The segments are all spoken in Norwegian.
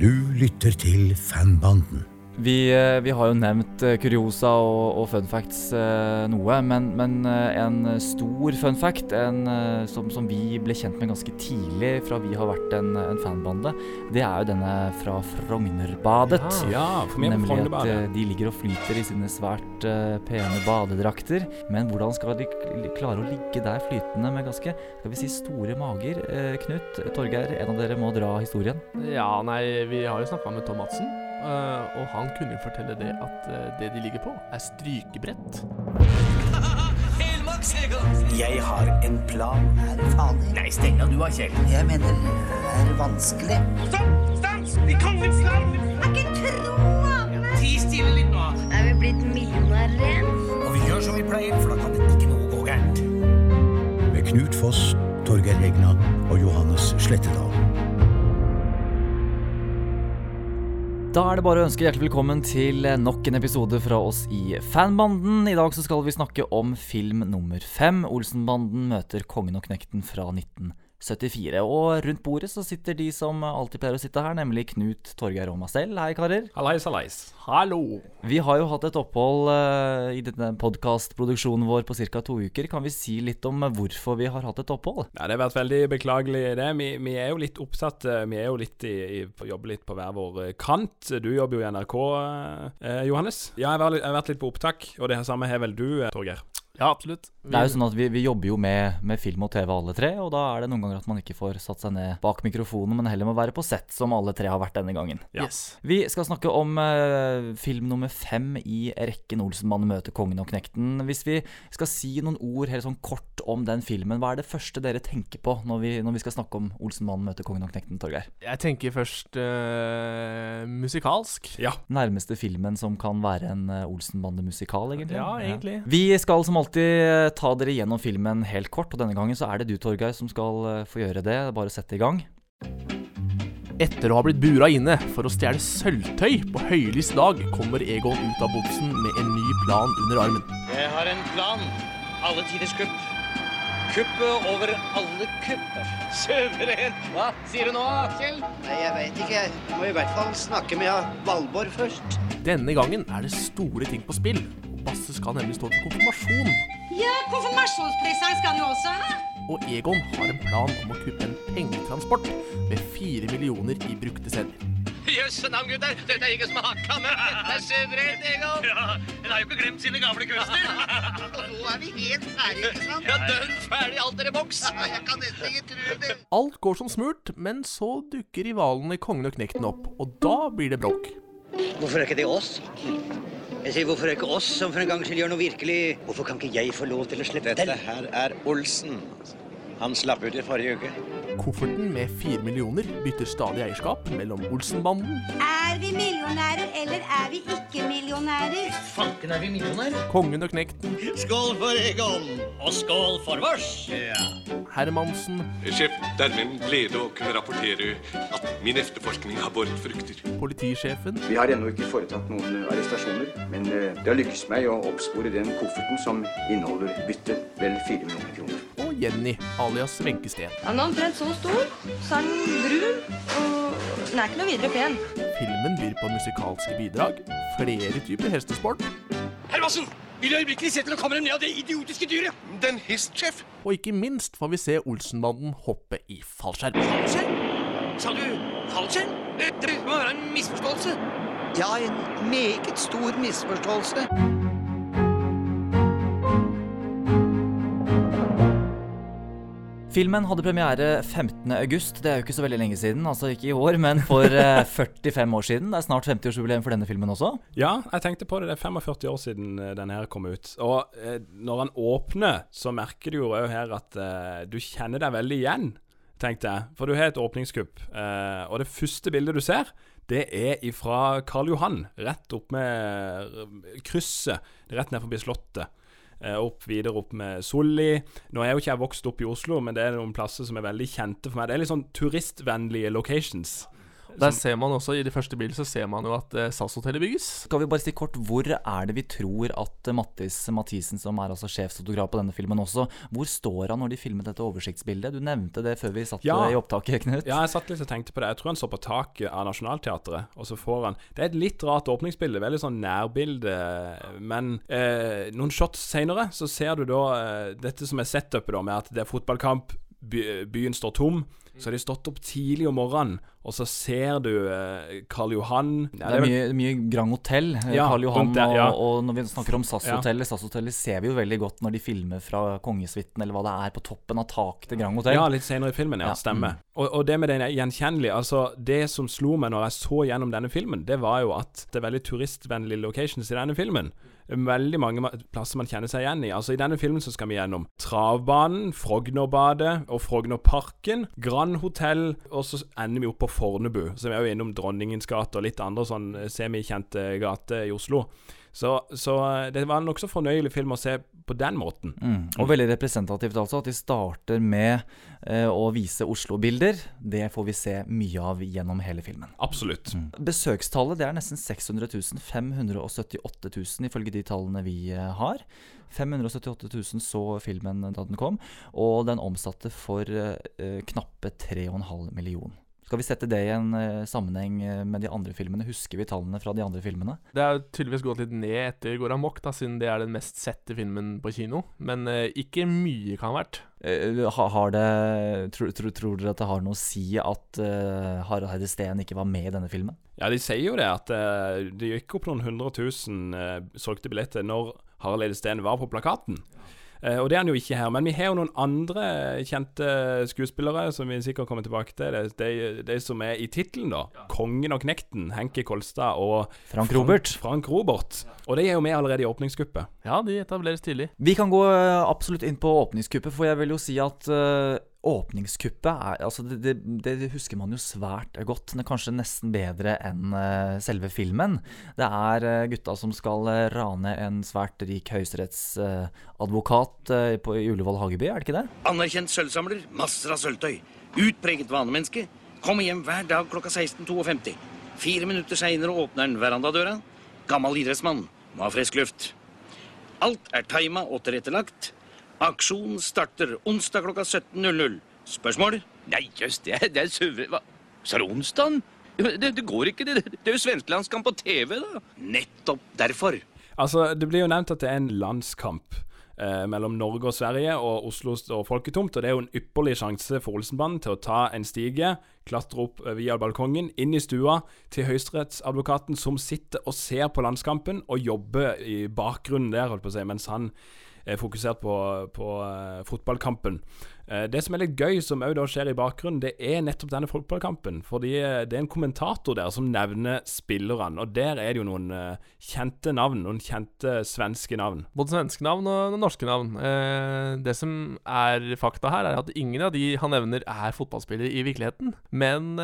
Du lytter til Fanbanden. Vi, eh, vi, har jo nevnt eh, kuriosa og, og fun facts eh, noe, men, men, en stor fun fact en, som, som, vi ble kjent med ganske tidlig fra vi har vært en, en fanbande, det er jo denne fra Frognerbadet. Ja, for meg Nemlig at de ligger og flyter i sine svært eh, pene badedrakter. Men hvordan skal de klare å ligge der flytende med ganske skal vi si, store mager? Eh, Knut, Torgeir, en av dere må dra historien. Ja, nei, vi har jo snakka med Tom Madsen. Uh, og han kunne jo fortelle det at uh, det de ligger på, er strykebrett. Jeg har en plan. Er fader. Nei, steng av du da, Kjell. Jeg mener, det er vanskelig. Stopp! Stans! I kongens land! Er kan ikke tro ja, Ti stille litt nå. Er vi blitt millionærer igjen? Og vi gjør som vi pleier, for da kan det ikke noe gå gærent. Med Knut Foss, Torgeir Regna og Johannes Slettedal. Da er det bare å ønske hjertelig velkommen til nok en episode fra oss i Fanbanden. I dag så skal vi snakke om film nummer fem. Olsenbanden møter Kongen og Knekten fra 1990. 74. Og rundt bordet så sitter de som alltid pleier å sitte her, nemlig Knut, Torgeir og meg selv. Hei, karer. Hallais, hallais. Hallo. Vi har jo hatt et opphold uh, i denne podkastproduksjonen vår på ca. to uker. Kan vi si litt om hvorfor vi har hatt et opphold? Ja, Det har vært veldig beklagelig, det. Vi, vi er jo litt oppsatt. Eh, vi er jo litt i, i, jobber litt på hver vår eh, kant. Du jobber jo i NRK, eh, Johannes. Ja, jeg har, vært litt på opptak, og det samme har vel du, Torgeir? Ja, absolutt. Vi... Det er jo sånn at vi, vi jobber jo med, med, film og TV alle tre, og da er det noen ganger at man ikke får satt seg ned bak mikrofonen, men heller må være på sett, som alle tre har vært denne gangen. Ja. Yes. Vi skal snakke om uh, film nummer fem i rekken Olsenmannen møter kongen og knekten. Hvis vi skal si noen ord helt sånn kort om den filmen, hva er det første dere tenker på når vi, når vi skal snakke om Olsenmannen møter kongen og knekten, Torgeir? Jeg tenker først uh, musikalsk. Ja. Nærmeste filmen som kan være en uh, Olsenbande-musikal, egentlig. Ja, egentlig. Ja. Vi skal som alltid alltid ta dere gjennom filmen helt kort, og denne gangen så er det du, Torgeir, som skal eh, få gjøre det. Bare sette i gang. Etter å ha blitt bura inne for å stjele sølvtøy på høylys dag, kommer Egon ut av boksen med en ny plan under armen. Jeg har en plan. Alle tiders kupp. Kuppet over alle kupper. Suveren. Hva sier du nå, Kjell? Nei, Jeg veit ikke. Jeg må i hvert fall snakke med Valborg først. Denne gangen er det store ting på spill. Basse skal nemlig stå til konfirmasjon. Ja, konfirmasjonspresang skal han jo også ha. Og Egon har en plan om å kuppe en pengetransport med fire millioner i brukte sedler. Jøsse navn, gutter! Dette er ikke med! Dette er suverent, Egon! Ja, En har jo ikke glemt sine gamle kunster. og nå er vi helt ferdige, ikke sant? Ja, dønn ferdig, alt er i boks. jeg kan nesten ikke tro det. Alt går som smurt, men så dukker rivalene Kongen og Knekten opp, og da blir det bråk. Hvorfor er ikke det oss? Jeg sier, Hvorfor er ikke oss som for en gangs skyld gjør noe virkelig Hvorfor kan ikke jeg få lov til å slippe til? Dette her er Olsen. Han slapp ut i forrige uke. Kofferten med fire millioner bytter stadig eierskap mellom Olsenbanden Er vi millionærer, eller er vi ikke millionærer? Fanken er vi millionærer? Kongen og Knekten. Skål for Egon! Og skål for vårs! Ja. Hermansen. Sjef, det er min glede å kunne rapportere at min etterforskning har båret frukter. Politisjefen. Vi har ennå ikke foretatt noen arrestasjoner, men eh, det har lykkes meg å oppspore den kofferten som inneholder bytte, vel fire millioner kroner. Jenny, alias Wenche Steen. Han er omtrent så stor, så er den brun, og den er ikke noe videre pen. Filmen byr på musikalske bidrag, flere typer hestesport. Hermansen! Vil du øyeblikkelig se til å dem ned av det idiotiske dyret? Den hestsjef. Og ikke minst får vi se Olsenbanden hoppe i fallskjerm. Fallskjerm? Sa du fallskjerm? Det må være en misforståelse. Ja, en meget stor misforståelse. Filmen hadde premiere 15.8. Det er jo ikke så veldig lenge siden. Altså ikke i år, men for 45 eh, år siden. Det er snart 50-årsjubileum for denne filmen også. Ja, jeg tenkte på det. Det er 45 år siden denne den her kom ut. Og eh, når den åpner, så merker du jo òg her at eh, du kjenner deg veldig igjen, tenkte jeg. For du har et åpningskupp. Eh, og det første bildet du ser, det er ifra Karl Johan. Rett opp med krysset. Rett ned forbi Slottet. Eh, opp videre opp med Solli. Nå er jo ikke jeg vokst opp i Oslo, men det er noen plasser som er veldig kjente for meg. Det er litt sånn turistvennlige locations. Der ser man også, I de første bildene så ser man jo at eh, SAS-hotellet bygges. Skal vi bare si kort, Hvor er det vi tror at eh, Mattis Mathisen, som er altså sjefsfotograf på denne filmen også, hvor står han når de filmet dette oversiktsbildet? Du nevnte det før vi satt Ja. i opptaket, Knut. Ja, jeg satt litt og tenkte på det. Jeg tror han står på taket av Nationaltheatret, og så får han Det er et litt rart åpningsbilde, veldig sånn nærbilde, men eh, noen shots seinere så ser du da eh, dette som er setupet, da, med at det er fotballkamp, byen står tom. Så har de stått opp tidlig om morgenen, og så ser du eh, Karl Johan Det er mye, mye Grand Hotell, eh, Ja, Karl Johan. der, ja. og, og når vi snakker om. SAS-hotellet SAS-hotellet ser vi jo veldig godt når de filmer fra Kongesuiten, eller hva det er, på toppen av taket til Grand Hotell. Ja, litt senere i filmen. Ja, Stemmer. mm. Og, og det med det gjenkjennelige Altså, det som slo meg når jeg så gjennom denne filmen, det var jo at det er veldig turistvennlige locations i denne filmen. Veldig mange plasser man kjenner seg igjen i. Altså I denne filmen så skal vi gjennom Travbanen, Frognerbadet og Frognerparken, Grand Hotell, og så ender vi opp på Fornebu. Så vi er jo innom Dronningens gate og litt andre sånn eh, semikjente gater i Oslo. Så, så eh, det var en nokså fornøyelig film å se på den måten. Mm. Og veldig representativt altså at de starter med eh, å vise Oslo-bilder. Det får vi se mye av gjennom hele filmen. Absolutt. Besøkstallet det er nesten 600 000. 578 000 ifølge de tallene vi eh, har. 578 000 så filmen da den kom, og den omsatte for eh, knappe 3,5 million. Skal vi sette det i en eh, sammenheng eh, med de andre filmene? Husker vi tallene fra de andre filmene? Det er tydeligvis gått litt ned etter Går Amok, da, siden det er den mest sette filmen på kino. Men eh, ikke mye kan ha vært. Har det, tror, tror, tror dere at det har noe å si at uh, Harald Heide Steen ikke var med i denne filmen? Ja, de sier jo det, at uh, det gikk opp noen hundre tusen uh, solgte billetter når Harald Eide Steen var på plakaten. Eh, og det er han jo ikke her. Men vi har jo noen andre kjente skuespillere som vi sikkert kommer tilbake til. Det er de, de som er i tittelen, da. 'Kongen og knekten', Henki Kolstad og Frank Robert. Frank Robert. Og de er jo med allerede i åpningskuppet. Ja, de etableres tidlig. Vi kan gå eh, absolutt inn på åpningskuppet, for jeg vil jo si at eh, åpningskuppet er altså det, det, det husker man jo svært godt. Det er kanskje nesten bedre enn eh, selve filmen. Det er eh, gutta som skal eh, rane en svært rik høyesterettsadvokat i Ullevål Hageby, er det ikke det? Anerkjent sølvsamler, masser av sølvtøy. Utpreget vanemenneske. Kommer hjem hver dag klokka 16.52. Fire minutter seinere åpner han verandadøra. Gammel idrettsmann. Må ha frisk luft. Alt er tima og tilrettelagt. Aksjonen starter onsdag klokka 17.00. Spørsmål? Nei, jøss, det, er- det er suveren Hva? Sa er onsdag? Det, det går ikke, det, det er jo svenskelandskamp på TV, da. Nettopp derfor. Altså, Det blir jo nevnt at det er en landskamp eh, mellom Norge og Sverige og Oslo står folketomt. Og det er jo en ypperlig sjanse for Olsenbanen til å ta en stige, klatre opp via balkongen, inn i stua til høyesterettsadvokaten som sitter og ser på landskampen og jobber i bakgrunnen der, holdt på å si, mens han fokusert på, på eh, fotballkampen. Eh, det som er litt gøy, som òg skjer i bakgrunnen, det er nettopp denne fotballkampen. Fordi eh, det er en kommentator der som nevner spillerne, og der er det jo noen eh, kjente navn. Noen kjente svenske navn. Både svenske navn og norske navn. Eh, det som er fakta her, er at ingen av de han nevner, er fotballspillere i virkeligheten. Men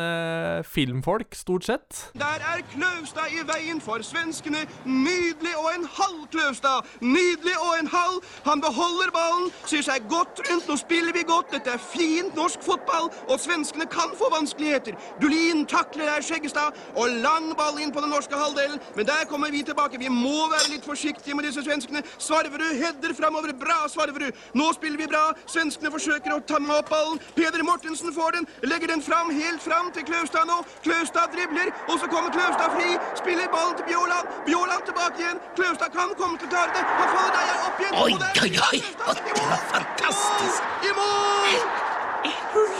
filmfolk, stort sett. Der er Kløvstad i veien for svenskene. Nydelig og en halv Kløvstad. Nydelig og en halv. Han beholder ballen, syr seg godt rundt. Nå spiller vi godt. Dette er fint norsk fotball, og svenskene kan få vanskeligheter. Dulin takler der Skjeggestad, og lang ball inn på den norske halvdelen. Men der kommer vi tilbake. Vi må være litt forsiktige med disse svenskene. Svarverud header framover. Bra, Svarverud. Nå spiller vi bra. Svenskene forsøker å ta med opp ballen. Peder Mortensen får den. Legger den fram, helt fram til Kløvstad nå. Kløvstad dribler, og så kommer Kløvstad fri. Spiller ballen til Bjåland. Bjåland tilbake igjen. Kløvstad kan komme til å klare det. Han faller der opp igjen. Oi, oi, oi! Det var fantastisk! I mål!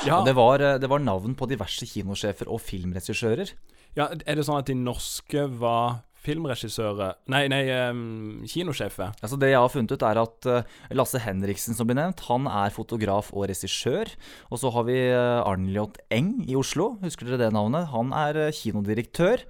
Ja. Det var, eh, det var navn på diverse kinosjefer og filmregissører. Ja, Er det sånn at de norske var filmregissører Nei, nei um, kinosjefer. Altså Det jeg har funnet ut, er at eh, Lasse Henriksen, som blir nevnt, han er fotograf og regissør. Og så har vi uh, Arnljot Eng i Oslo. Husker dere det navnet? Han er eh, kinodirektør.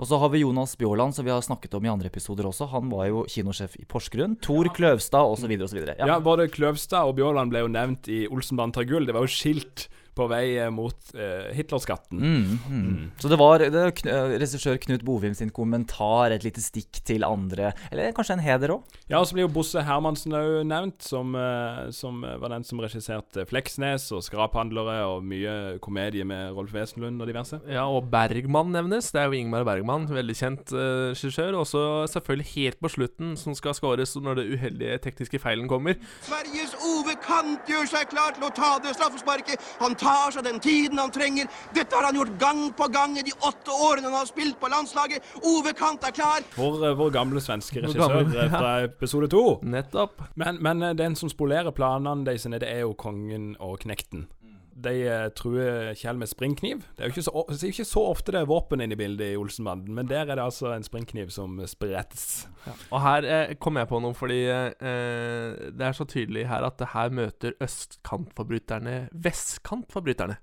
Og så har vi Jonas Bjaaland, som vi har snakket om i andre episoder også. Han var jo kinosjef i Porsgrunn. Tor Kløvstad osv. osv. Ja. Både Kløvstad og Bjørland ble jo nevnt i Olsenbanen tar gull. Det var jo skilt på vei eh, mot eh, Hitlerskatten. Mm, mm. Så det var, det var eh, regissør Knut Bovim sin kommentar, et lite stikk til andre, eller kanskje en heder òg? Ja, og så blir jo Bosse Hermansen òg nevnt, som, eh, som var den som regisserte Fleksnes og Skraphandlere og mye komedie med Rolf Wesenlund og diverse. Ja, og Bergman nevnes. Det er jo Ingmar Bergman, veldig kjent eh, regissør. Og så selvfølgelig helt på slutten, som skal skåres når det uheldige tekniske feilen kommer. Sveriges Ove Kant gjør seg klar til å ta det straffesparket. Han tar seg den tiden han trenger. Dette har han gjort gang på gang i de åtte årene han har spilt på landslaget. Ove Kant er klar. Vår, eh, vår gamle svenske regissør gamle, eh, fra episode to. Nettopp. Men, men eh, den som spolerer planene deres, det er jo kongen og knekten. De eh, truer Kjell med springkniv. Det er jo ikke så, det er ikke så ofte det er våpen inne i bildet i Olsenbanden, men der er det altså en springkniv som sprettes. Og her eh, kom jeg på noe, fordi eh, det er så tydelig her at det her møter østkantforbryterne vestkantforbryterne.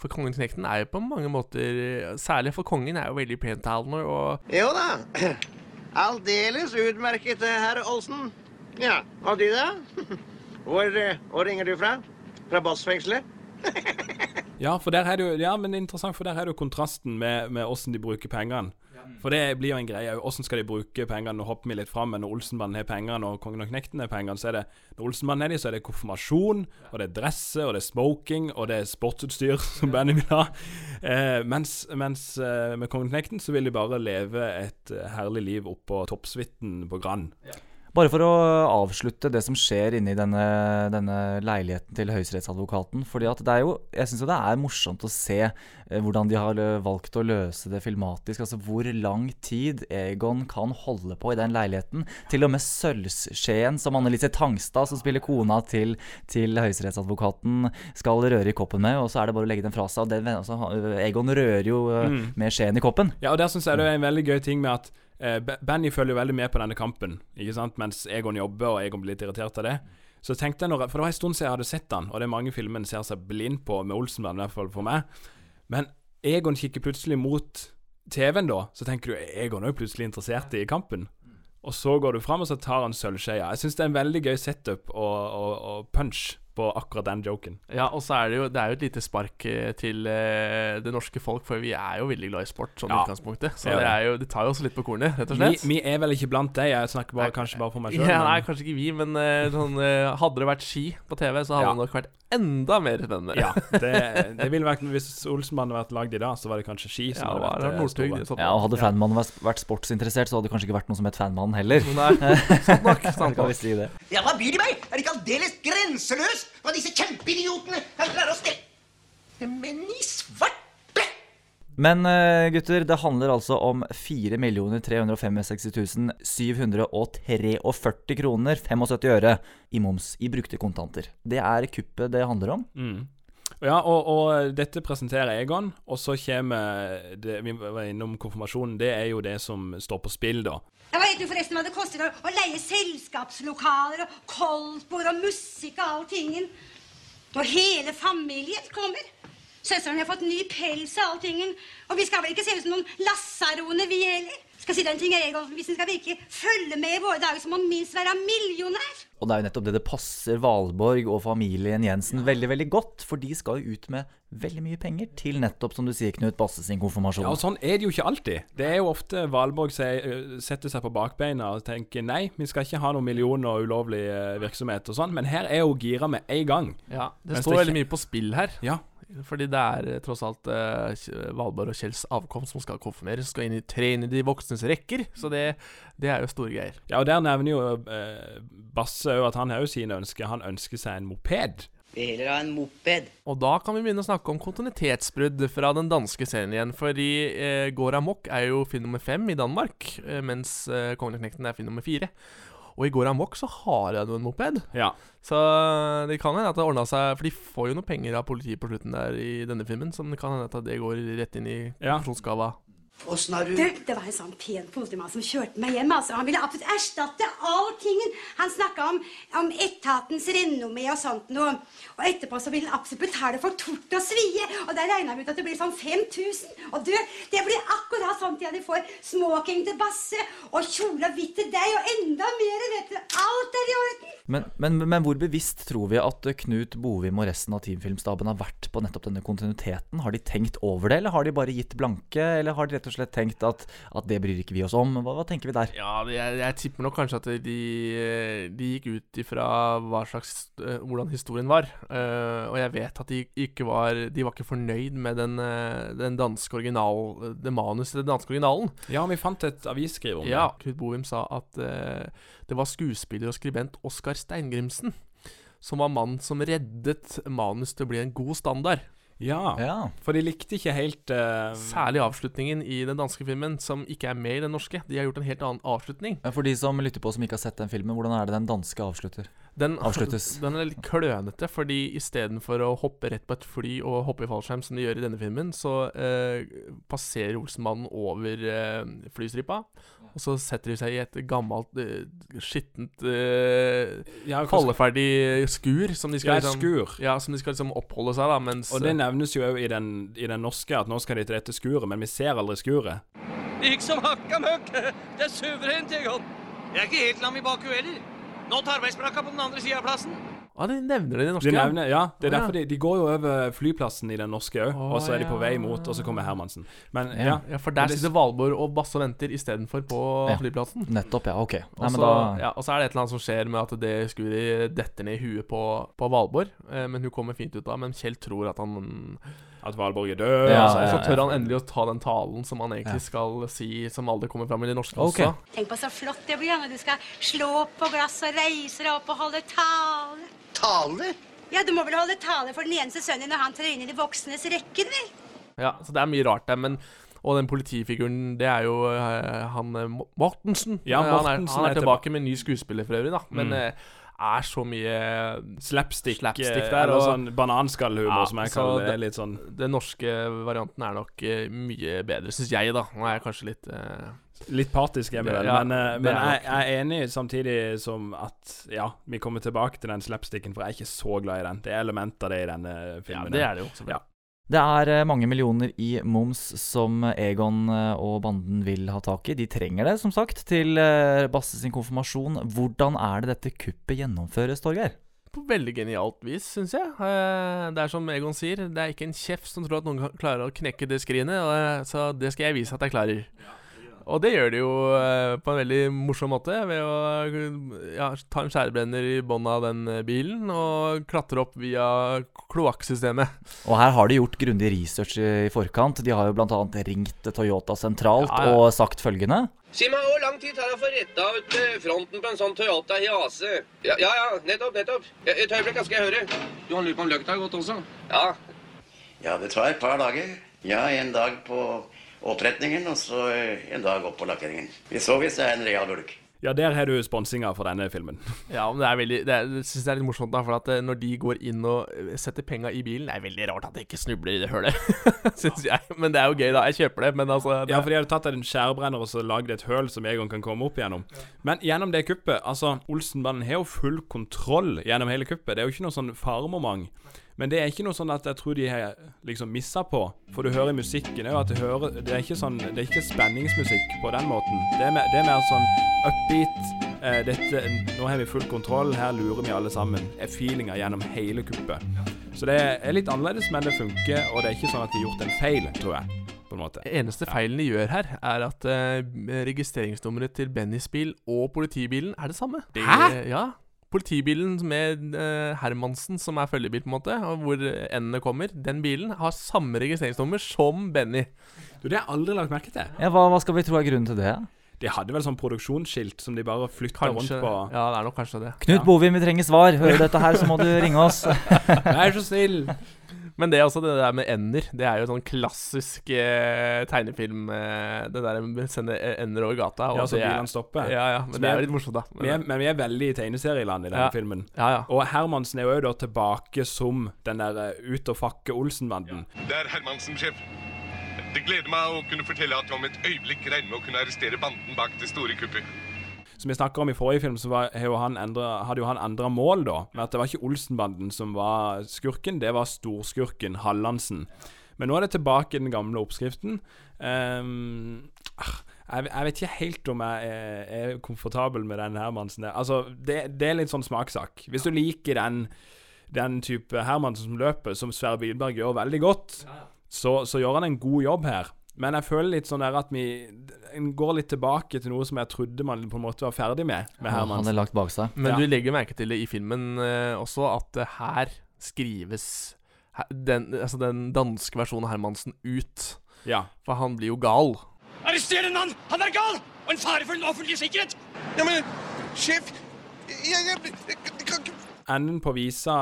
For kongen Knekten er jo på mange måter Særlig for kongen er jo veldig pentalende og Jo da. Aldeles utmerket, herr Olsen. Ja, og du da? Hvor, eh, hvor ringer du fra? Fra Bossfengselet? Ja, for der er det jo Ja, men interessant, for der er det jo kontrasten med, med hvordan de bruker pengene. For det blir jo en greie. hvordan skal de bruke pengene? Nå hopper vi litt fram, men når Olsenbanden har pengene, og Kongen og Knekten har pengene, så er det Når Olsenbanden er de, så er det konfirmasjon, og det er dresser, og det er smoking, og det er sportsutstyr som bandet vil ha. Eh, mens mens eh, med Kongen og Knekten så vil de bare leve et eh, herlig liv oppå toppsuiten på Grand. Bare for å avslutte det som skjer inni denne, denne leiligheten til høyesterettsadvokaten. fordi at det er jo, Jeg syns det er morsomt å se eh, hvordan de har eh, valgt å løse det filmatisk. Altså hvor lang tid Egon kan holde på i den leiligheten. Til og med sølvskjeen som Annelise Tangstad, som spiller kona til, til høyesterettsadvokaten, skal røre i koppen med. Og så er det bare å legge den fra seg. Og det, altså, Egon rører jo eh, Mm. med skjeen i koppen. Ja, og der syns jeg det er en veldig gøy ting med at Benny følger jo veldig med på denne kampen, ikke sant? mens Egon jobber, og Egon blir litt irritert av det. Så tenkte jeg når, For det var en stund siden jeg hadde sett han, og det er mange filmer en ser seg blind på med Olsenband, i hvert fall for meg. Men Egon kikker plutselig mot TV-en da, så tenker du Egon er jo plutselig interessert i kampen. Og så går du fram, og så tar han sølvskeia. Jeg syns det er en veldig gøy setup og, og, og punch på akkurat den joken. Ja, og så er det jo Det er jo et lite spark eh, til uh, det norske folk, for vi er jo veldig glad i sport sånn Ja. utgangspunktet. Så Ja. det, er jo, det tar jo også litt på kornet, rett og Vi, slett. vi er vel ikke blant deg, jeg snakker bare, kanskje bare for meg sjøl. Ja, nei, kanskje ikke vi, men uh, sånn, uh, hadde det vært ski på TV, så hadde Ja. det nok vært enda mer spennende. Ja, det, det ville vært Hvis Olsenmannen hadde vært lagd i dag, så var det kanskje ski som Ja, hadde vært sånn. Ja, og Hadde fanmannen vært, vært sportsinteressert, så hadde det kanskje ikke vært noe som het Fanmannen heller. Nei, sant nok, sant kan vi si det. Ja, hva byr de meg? Er de ikke aldeles grenseløst hva disse kjempeidiotene kan klare å stelle? Men i svarte! Men eh, gutter, det handler altså om 4 365 743 kroner 75 øre i moms i brukte kontanter. Det er kuppet det handler om. Mm. Ja, og, og dette presenterer Egon, og så kommer det, Vi var innom konfirmasjonen. Det er jo det som står på spill, da. Jeg vet jo forresten hva det koster å, å leie selskapslokaler og koldtbord og musikk og all tingen. Og hele familien kommer. Søsteren har fått ny pels og all tingen. Og vi skal vel ikke se ut som noen lasaroner, vi heller. Skal si deg en ting, Egon. Hvis en skal virkelig følge med i våre dager, så må en minst være millionær. Og det er jo nettopp det det passer Valborg og familien Jensen veldig veldig godt. For de skal jo ut med veldig mye penger til nettopp, som du sier, Knut Basse sin konfirmasjon. Ja, og Sånn er det jo ikke alltid. Det er jo ofte Valborg øh, setter seg på bakbeina og tenker nei, vi skal ikke ha noen millioner og ulovlig virksomhet og sånn, men her er hun gira med en gang. Ja, det står det veldig ikke- mye på spill her. Ja. Fordi det er eh, tross alt eh, Valborg og Kjells avkomst som skal konfirmeres. Skal inn i, tre inn i de voksnes rekker. Så det, det er jo store greier. Ja, og der nevner jo øh, Basse at han har jo sine ønsker. Han ønsker seg en moped. Vil heller ha en moped. Og da kan vi begynne å snakke om kontinuitetsbrudd fra den danske serien igjen. Fordi eh, Går amok er jo film nummer fem i Danmark, eh, mens eh, Kongen er film nummer fire. Og i Går amok så har jeg noen en moped. Ja. Så det kan hende at det ordna seg For de får jo noe penger av politiet på slutten der i denne filmen, så det kan hende at det går rett inn i Ja. Åssen har Du, det var en sånn pen politimann som kjørte meg hjem. altså. Han ville absolutt erstatte alltingen. Han snakka om, om etatens renommé og sånt noe. Og etterpå så ville han absolutt betale for tort og svie. Og der regna vi ut at det blir sånn 5000. Og du, det blir akkurat sånn til jeg de får smoking til Basse og kjole og hvitt til deg og enda mer, vet du. Alt er i orden. Men, men, men hvor bevisst tror vi at Knut Bovim og resten av teamfilmstaben har vært på nettopp denne kontinuiteten? Har de tenkt over det, eller har de bare gitt blanke? Eller har de rett og slett tenkt at, at det bryr ikke vi oss om? Hva, hva tenker vi der? Ja, jeg, jeg tipper nok kanskje at de, de gikk ut ifra hva slags eh, hvordan historien var. Uh, og jeg vet at de ikke var De var ikke fornøyd med den, eh, den danske original Det manuset til den danske originalen. Ja, vi fant et avisskriv om Ja, det. Knut Bohim sa at uh, det var skuespiller og skribent Oskar Steingrimsen som var mannen som reddet manus til å bli en god standard. Ja, for de likte ikke helt uh... Særlig avslutningen i den danske filmen, som ikke er med i den norske. De har gjort en helt annen avslutning. Ja, For de som lytter på som ikke har sett den filmen, hvordan er det den danske avslutter? Den, avsluttes? Den er litt klønete, fordi istedenfor å hoppe rett på et fly og hoppe i fallskjerm, som de gjør i denne filmen, så eh, passerer Olsenmannen over eh, flystripa. Og så setter de seg i et gammelt, eh, skittent, eh, Ja, falleferdig skur. Som de skal, Ja, liksom, skur. Ja, som de skal liksom oppholde seg, da. Mens Og det nevnes jo òg i, den- i den norske at nå skal de til dette skuret, men vi ser aldri skuret. Det gikk som hakka møkk. Det er suverent, Egon. Jeg er ikke helt lam i baku heller. Nå tar arbeidsbrakka på den andre sida av plassen. Ja, de nevner det i den norske. De nevner, ja, det er derfor de, de går jo over flyplassen i den norske òg, og så er de på vei mot, og så kommer Hermansen. Men Ja, ja, ja for der det- sitter Valborg og Basse og venter istedenfor på Ja. flyplassen. Nettopp, ja. Ok. Nei, Og men så, da ja, og så er det et eller annet som skjer med at det skuret detter ned i huet på, på Valborg. Eh, men hun kommer fint ut av Men Kjell tror at han At Valborg er død. Ja, altså, så tør han endelig å ta den talen som han egentlig Ja. skal si, som aldri kommer fram i det norske okay. også. Tenk på så flott det blir når du skal slå på glass og reise deg opp og holde tale. Tale? Ja, du må vel holde tale for den eneste sønnen når han trer inn i de voksnes rekker, vel? Ja, så det er mye rart der, men og den politifiguren, det er jo uh, han eh, Mortensen. Ja, Mortensen han, er, han er er tilbake med ny skuespiller for øvrig, da. Men Mm. Er så mye Slapstick, slapstick eh, der. og- sånn bananskallhumor, som jeg så kaller det. Det litt sånn Den norske varianten er nok eh, mye bedre, syns jeg, da. Nå er jeg kanskje litt uh, Litt partisk jeg, vel, Ja, men, uh, men er jeg, jeg er enig samtidig som at Ja, vi kommer tilbake til den slapsticken, for jeg er ikke så glad i den. Det er elementer av det i denne filmen. Ja, det er det jo. Ja. Det er eh, mange millioner i moms som Egon eh, og banden vil ha tak i. De trenger det, som sagt, til eh, Basse sin konfirmasjon. Hvordan er det dette kuppet gjennomføres, Torgeir? På veldig genialt vis, syns jeg. Eh, Det er som Egon sier, det er ikke en kjeft som tror at noen klarer å knekke det skrinet, så det skal jeg vise at jeg klarer. Og det gjør de jo eh, på en veldig morsom måte, ved å ja, ta en skjærebrenner i bånn av den eh, bilen og klatre opp via kloakksystemet. Og her har de gjort grundig research i forkant. De har jo bl.a. ringt Toyota sentralt Ja, ja. og sagt følgende. Si meg, hvor lang tid tar det å få retta ut eh, fronten på en sånn Toyota Hiase? Ja, ja, ja, nettopp, nettopp. Et øyeblikk, da skal jeg høre. Du har lurt på om løkta har gått også? Ja. Ja, det tar et par dager. Ja, en dag på oppretningen, og så en dag opp på lakkeringen. Vi så hvis det er en real bulk. Ja, der har du sponsinga for denne filmen. Ja, men det er veldig Det, er, det synes jeg er litt morsomt, da. For at eh, når de går inn og eh, setter penga i bilen, det er veldig rart at de ikke snubler i det hølet. syns jeg. Men det er jo gøy, da. Jeg kjøper det, men altså det, Ja, for de hadde tatt en skjærebrenner og så lagd et høl som Egon kan komme opp gjennom. Men gjennom det kuppet Altså, Olsenbanden har jo full kontroll gjennom hele kuppet. Det er jo ikke noe sånn faremoment. Men det er ikke noe sånn at jeg tror de har liksom missa på. For du hører i musikken òg at hører, det er ikke sånn Det er ikke spenningsmusikk på den måten. Det er mer, det er mer sånn upbeat. Eh, dette, nå har vi full kontroll, her lurer vi alle sammen. Er feelinga gjennom hele kuppet. Så det er litt annerledes, men det funker. Og det er ikke sånn at de har gjort en feil, tror jeg. På en måte. eneste feilen de gjør her, er at eh, registreringsnummeret til Bennys bil og politibilen er det samme. Hæ? Ja. Politibilen med eh, Hermansen, som er følgebil, på en måte, og hvor endene kommer, den bilen har samme registreringsnummer som Benny. Du, Det har jeg aldri lagt merke til. Ja, hva, hva skal vi tro er grunnen til det? De hadde vel sånn produksjonsskilt som de bare flytta rundt på. Ja, det er nok kanskje det. Knut Bovim, vi trenger svar. Hører du dette her, så må du ringe oss. Vær så snill. Men det er også det der med ender. Det er jo sånn klassisk eh, tegnefilm eh, Det der med å sende ender over gata. og Ja, så vil han stoppe. stopper. Ja, ja, men Så det er jo litt morsomt, da. Vi er, men vi er veldig i tegneserieland i denne Ja. filmen. Ja, ja. Og Hermansen er jo da tilbake som den der eh, ut og fakke Olsenbanden. Det er Hermansen, sjef. Det gleder meg å kunne fortelle at jeg om et øyeblikk regner med å kunne arrestere banden bak det store kuppet. Som vi snakka om i forrige film, så var, jo han endra, hadde jo han endra mål, da. Med at det var ikke Olsenbanden som var skurken, det var storskurken Hallandsen. Men nå er det tilbake i den gamle oppskriften. Jeg, jeg vet ikke helt om jeg er, er komfortabel med den Hermansen der. Altså, det, det er litt sånn smakssak. Hvis du liker den, den type Hermansen som løper, som Sverre Bilberg gjør veldig godt, så, så gjør han en god jobb her. Men jeg føler litt sånn der at vi en går litt tilbake til noe som jeg trodde man på en måte var ferdig med. med Ja, han Hermansen. er lagt bak seg. Men Ja. du legger merke til det i filmen uh, også, at uh, her skrives her, den, altså den danske versjonen av Hermansen ut. Ja. For han blir jo gal. Arrester den mann! Han er gal! Og en fare for den offentlige sikkerhet! Ja, men sjef jeg, jeg, jeg, kan ikke Enden på visa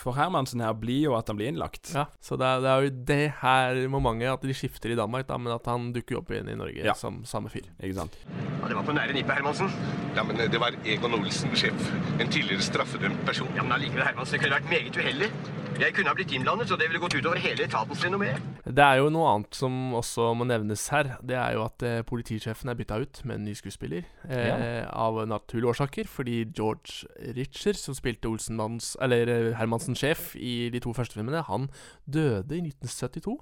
for Hermansen her blir jo at han blir innlagt. Ja, Så det er, det er jo det her momentet at de skifter i Danmark, da, men at han dukker opp igjen i Norge Ja. som samme fyr. Ikke sant? Ja, Det var på nære nippet, Hermansen. Ja, men eh, det var Egon Olsen, sjef. En tidligere straffedømt person. Ja, men allikevel, Hermansen, det kunne vært meget uheldig. Jeg kunne ha blitt innblandet, så det ville gått utover hele etatens renommé. Det er jo noe annet som også må nevnes her. Det er jo at eh, politisjefen er bytta ut med en ny skuespiller. Eh, Ja. Av naturlige årsaker. Fordi George Richer, som spilte Olsenmanns, eller eh, Hermansens sjef i de to første filmene, han døde i 1972.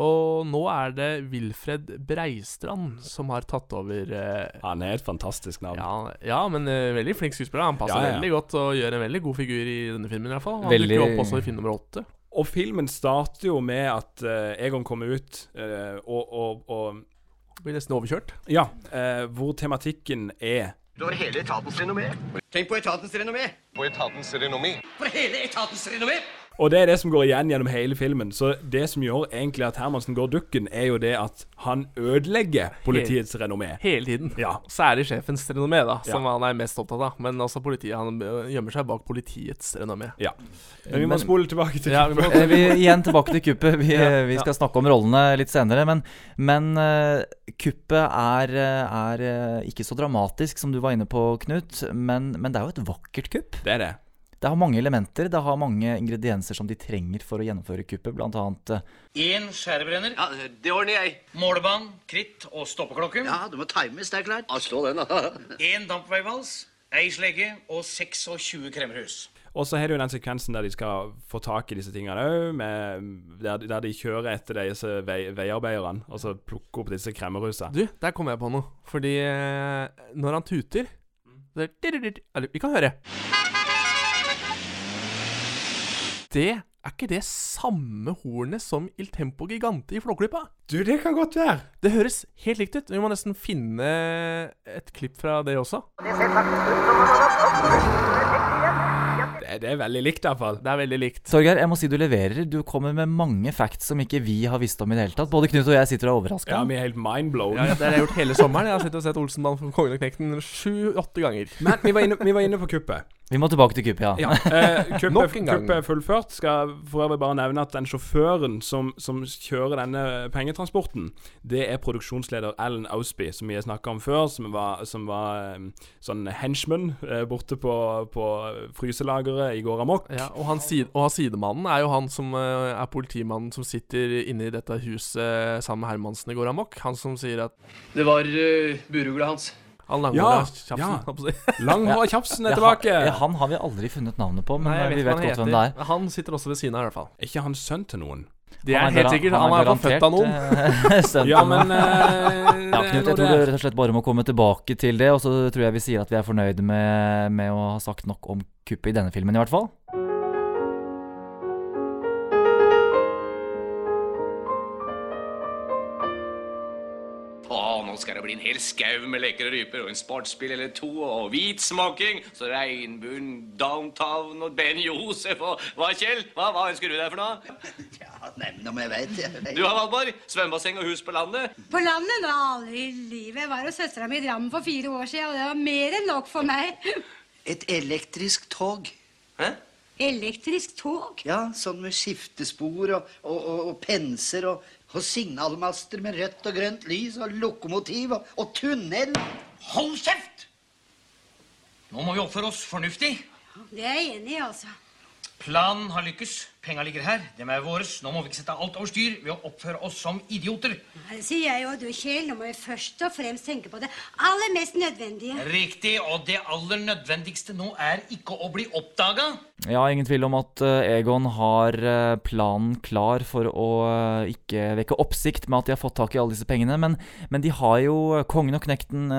Og nå er det Wilfred Breistrand som har tatt over eh, Han er et fantastisk navn. ja, ja, men eh, veldig flink skuespiller. Han passer Ja, ja. veldig godt og gjør en veldig god figur i denne filmen. i hvert fall Han Veldig- dukker opp også i film nummer åtte. Og filmen starter jo med at eh, Egon kommer ut, eh, og, og, og Blir nesten overkjørt. Ja. eh, hvor tematikken er Utover hele etatens renommé. Tenk på etatens renommé. På etatens renommé. For hele etatens renommé! Og det er det som går igjen gjennom hele filmen. Så det som gjør egentlig at Hermansen går dukken, er jo det at han ødelegger politiets renommé. Hele tiden. Ja. Særlig sjefens renommé, da, som Ja. han er mest opptatt av. Men også politiet. Han øh, gjemmer seg bak politiets renommé. Ja. Men vi må Men- spole tilbake til Ja, vi Eh, vi, igjen tilbake til kuppet. Vi, Ja, vi ja. skal snakke om rollene litt senere. Men, men eh, kuppet er, eh, er eh, ikke så dramatisk som du var inne på, Knut. Men, men det er jo et vakkert kupp. Det er det. Det har mange elementer. Det har mange ingredienser som de trenger for å gjennomføre kuppet. Blant annet eh, Én skjærebrenner. Ja, det ordner jeg. Målebånd, kritt og stoppeklokke. Ja, det må times, det er klart. Ja, slå den, da. Én dampveivals, ei slegge og 26 kremmerhus. Og så har du den sekvensen der de skal få tak i disse tingene òg, der, der de kjører etter disse vei, veiarbeiderne og så plukker opp disse kremmerhusa. Du, der kom jeg på noe. Fordi eh, når han tuter det, Eller, vi kan høre. Det er ikke det samme hornet som Il Tempo Gigante i Flåklypa? Du, det kan godt være. Det høres helt likt ut. Vi må nesten finne et klipp fra det også. Det, det er veldig likt, iallfall. Det er veldig likt. Torgeir, jeg må si du leverer. Du kommer med mange facts som ikke vi har visst om i det hele tatt. Både Knut og jeg sitter og er overraska. Ja, vi er helt mindblown. Ja, det har jeg gjort hele sommeren. Jeg har sittet og sett Olsenbanen for Kongen og Knekten sju-åtte ganger. Men vi var, inne, vi var inne på kuppet. Vi må tilbake til kuppet, ja. Ja, eh, kuppet, Nok en gang. kuppet er fullført. Skal for øvrig bare nevne at den sjåføren som, som kjører denne pengetransporten, det er produksjonsleder Alan Ausby, som vi har snakka om før, som var, som var eh, sånn henchman eh, borte på, på fryselageret i går amok. Ja, og, han, sid- og han sidemannen er jo han som eh, er politimannen som sitter inne i dette huset sammen med Hermansen i går amok. Han som sier at Det var uh, burugla hans. Han Ja, langhåra tjafsen. ja. Langhåra Tjafsen er tilbake! han, ja, han har vi aldri funnet navnet på, men Nei, vi vet godt hvem det er. Han sitter også ved siden av, i hvert fall. Er ikke han sønn til noen? Det er Han helt sikkert. han er iallfall født av noen. eh, Ja, men eh, Ja, Knut, jeg tror du rett og slett bare må komme tilbake til det, og så tror jeg vi sier at vi er fornøyde med, med å ha sagt nok om kuppet i denne filmen, i hvert fall. Skal det bli en hel skau med lekre ryper og en sportsbil eller to og hvitsmoking. Så regnbuen, downtown og Ben Josef og Hva, Kjell? Hva, hva ønsker du deg for noe? Ja, Nevn om jeg vet. Du har Valborg, svømmebasseng og hus på landet. På landet nå, aldri i livet. Jeg var hos søstera mi i Drammen for fire år siden, og det var mer enn nok for meg. Et elektrisk tog. Hæ? Elektrisk tog? Ja, sånn med skiftespor og, og, og, og penser og, og signalmaster med rødt og grønt lys og lokomotiv og, og tunnel. Hold kjeft! Nå må vi oppføre oss fornuftig. Det er jeg enig i, altså. Planen har lykkes. Penga ligger her. Dem er våres. Nå må vi ikke sette alt over styr ved å oppføre oss som idioter. Nei, Det sier jeg jo, du Kjell. Nå må vi først og fremst tenke på det aller mest nødvendige. Riktig. Og det aller nødvendigste nå er ikke å bli oppdaga. Ja, ingen tvil om at eh, Egon har eh, planen klar for å eh, ikke vekke oppsikt med at de har fått tak i alle disse pengene, men, men de har jo kongen og knekten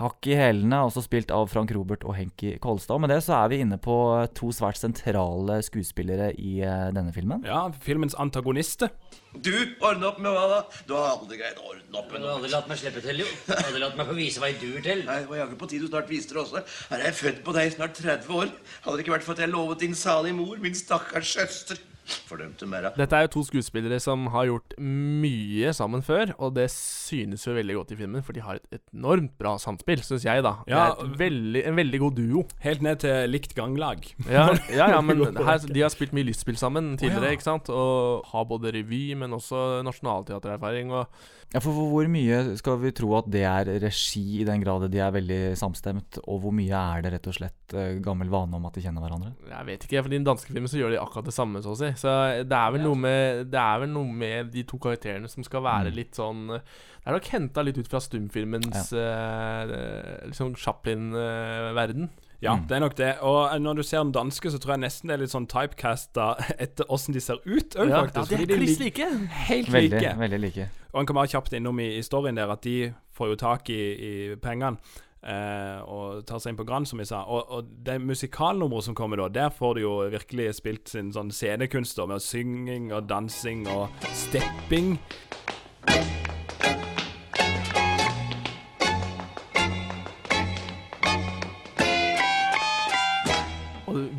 hakk i hælene, også spilt av Frank Robert og Henki Kolstad. Og med det så er vi inne på to svært sentrale skuespillere i denne filmen. Ja, filmens antagonister. Du, ordne opp med hva da? Du har aldri greid å ordne opp med Du har aldri latt meg slippe til, jo. Du har aldri latt meg få vise hva jeg duer til. Nei, det var jaggu på tide du snart viste det også. Her er jeg født på deg i snart 30 år. Hadde det ikke vært for at jeg lovet din salige mor, min stakkars søster. Fordømte mæra. Dette er jo to skuespillere som har gjort mye sammen før, og det synes jo veldig godt i filmen, for de har et enormt bra samspill, syns jeg, da. Det er et veldig, en veldig god duo. Helt ned til likt ganglag. Ja, ja, ja men her, de har spilt mye lystspill sammen tidligere, oh, ja. ikke sant? Og har både revy, men også nasjonalteatererfaring. Og Ja, for hvor mye skal vi tro at det er regi, i den grad de er veldig samstemt, og hvor mye er det rett og slett eh, gammel vane om at de kjenner hverandre? jeg vet ikke, for i den danske filmen så gjør de akkurat det samme, så å si. Så det er vel noe med Det er vel noe med de to karakterene som skal være Mm. litt sånn Det er nok henta litt ut fra stumfilmens eh, liksom Chaplin-verden. Ja, Mm. det er nok det. Og når du ser den danske, så tror jeg nesten det er litt sånn typecasta etter åssen de ser ut òg, Ja, faktisk. ja, de er kliss like. Helt Veldig, like. veldig like. Og en kan bare kjapt innom i storyen der at de får jo tak i, i pengene. Eh, og tar seg inn på Grand, som vi sa. Og, og det musikalnummeret som kommer da, der får de jo virkelig spilt sin sånn scenekunst med synging og dansing og stepping.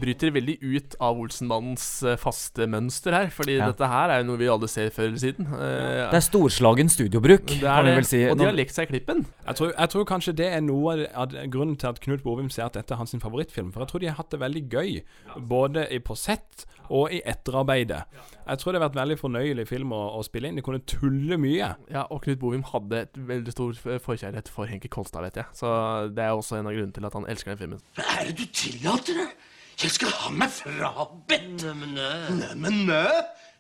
Bryter veldig ut av Olsenmannens eh, faste mønster her. Fordi Ja. dette her er jo noe vi alle ser før eller siden. Eh, Det er storslagen studiobruk, det kan vi vel si. Og de har lekt seg i klippen. Jeg tror, jeg tror kanskje det er noe av grunnen til at Knut Bovim sier at dette er hans favorittfilm. For jeg tror de har hatt det veldig gøy, både i på sett og i etterarbeidet. Jeg tror det har vært veldig fornøyelig film å, å spille inn. De kunne tulle mye. Ja, og Knut Bovim hadde et veldig stor forkjærlighet for Henki Kolstad, vet jeg. Så det er også en av grunnene til at han elsker den filmen. Hva er det du tillater deg? Jeg skal ha meg frabedt. Neimen, nø.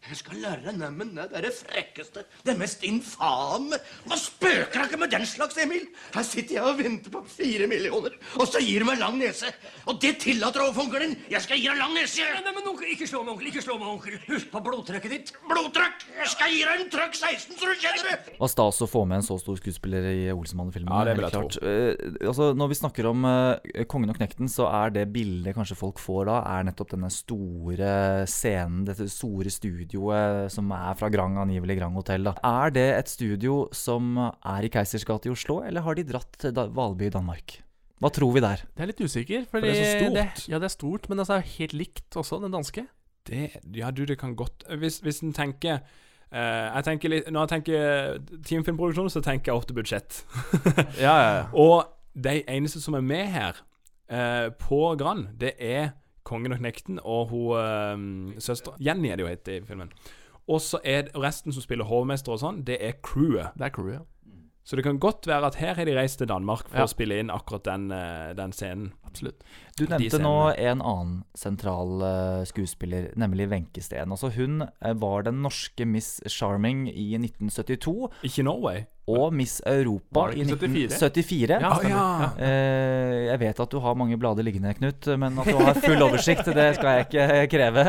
Jeg skal lære nemmen. Det er det frekkeste, det mest infame. Hva spøker da ikke med den slags, Emil? Her sitter jeg og venter på fire millioner, og så gir du meg lang nese. Og det tillater onkelen din. Jeg skal gi deg lang nese. Nei, men onkel, ikke slå meg, onkel. Ikke slå meg, onkel. Husk på blodtrykket ditt. Blodtrykk! Jeg skal gi deg en trøkk 16, så du kjenner det. Var stas å få med en så stor skuespiller i Olsenmannen-filmen. Ja, det vil jeg klart. Eh, altså, når vi snakker om uh, Kongen og knekten, så er det bildet kanskje folk får da, er nettopp denne store scenen, dette store studioet som er fra Grand, angivelig Grand Hotell. Da. Er det et studio som er i Keisers gate i Oslo, eller har de dratt til Valby i Danmark? Hva tror vi der? Det er litt usikker, For det er så stort. ja, det er stort, men det er helt likt også, den danske. Det, ja, du, det kan godt Hvis, hvis en tenker Uh, jeg tenker litt, Når jeg tenker teamfilmproduksjon, så tenker jeg ofte budsjett. Ja, ja, ja. Og de eneste som er med her, uh, på Grand, det er Kongen og Knekten og hun eh, søstera Jenny er det jo het i filmen. Og så er resten som spiller hovmester og sånn, det er crewet. Det er crewet, ja. Så det kan godt være at her har de reist til Danmark for Ja. å spille inn akkurat den, eh, den scenen. Absolutt. Du nevnte nå en annen sentral uh, skuespiller, nemlig Wenche Steen. Altså, hun uh, var den norske Miss Charming i 1972. Ikke Norway? Og Miss Europa i 1974. Ja. Ja. Uh, jeg vet at du har mange blader liggende, Knut, men at du har full oversikt, det skal jeg ikke kreve.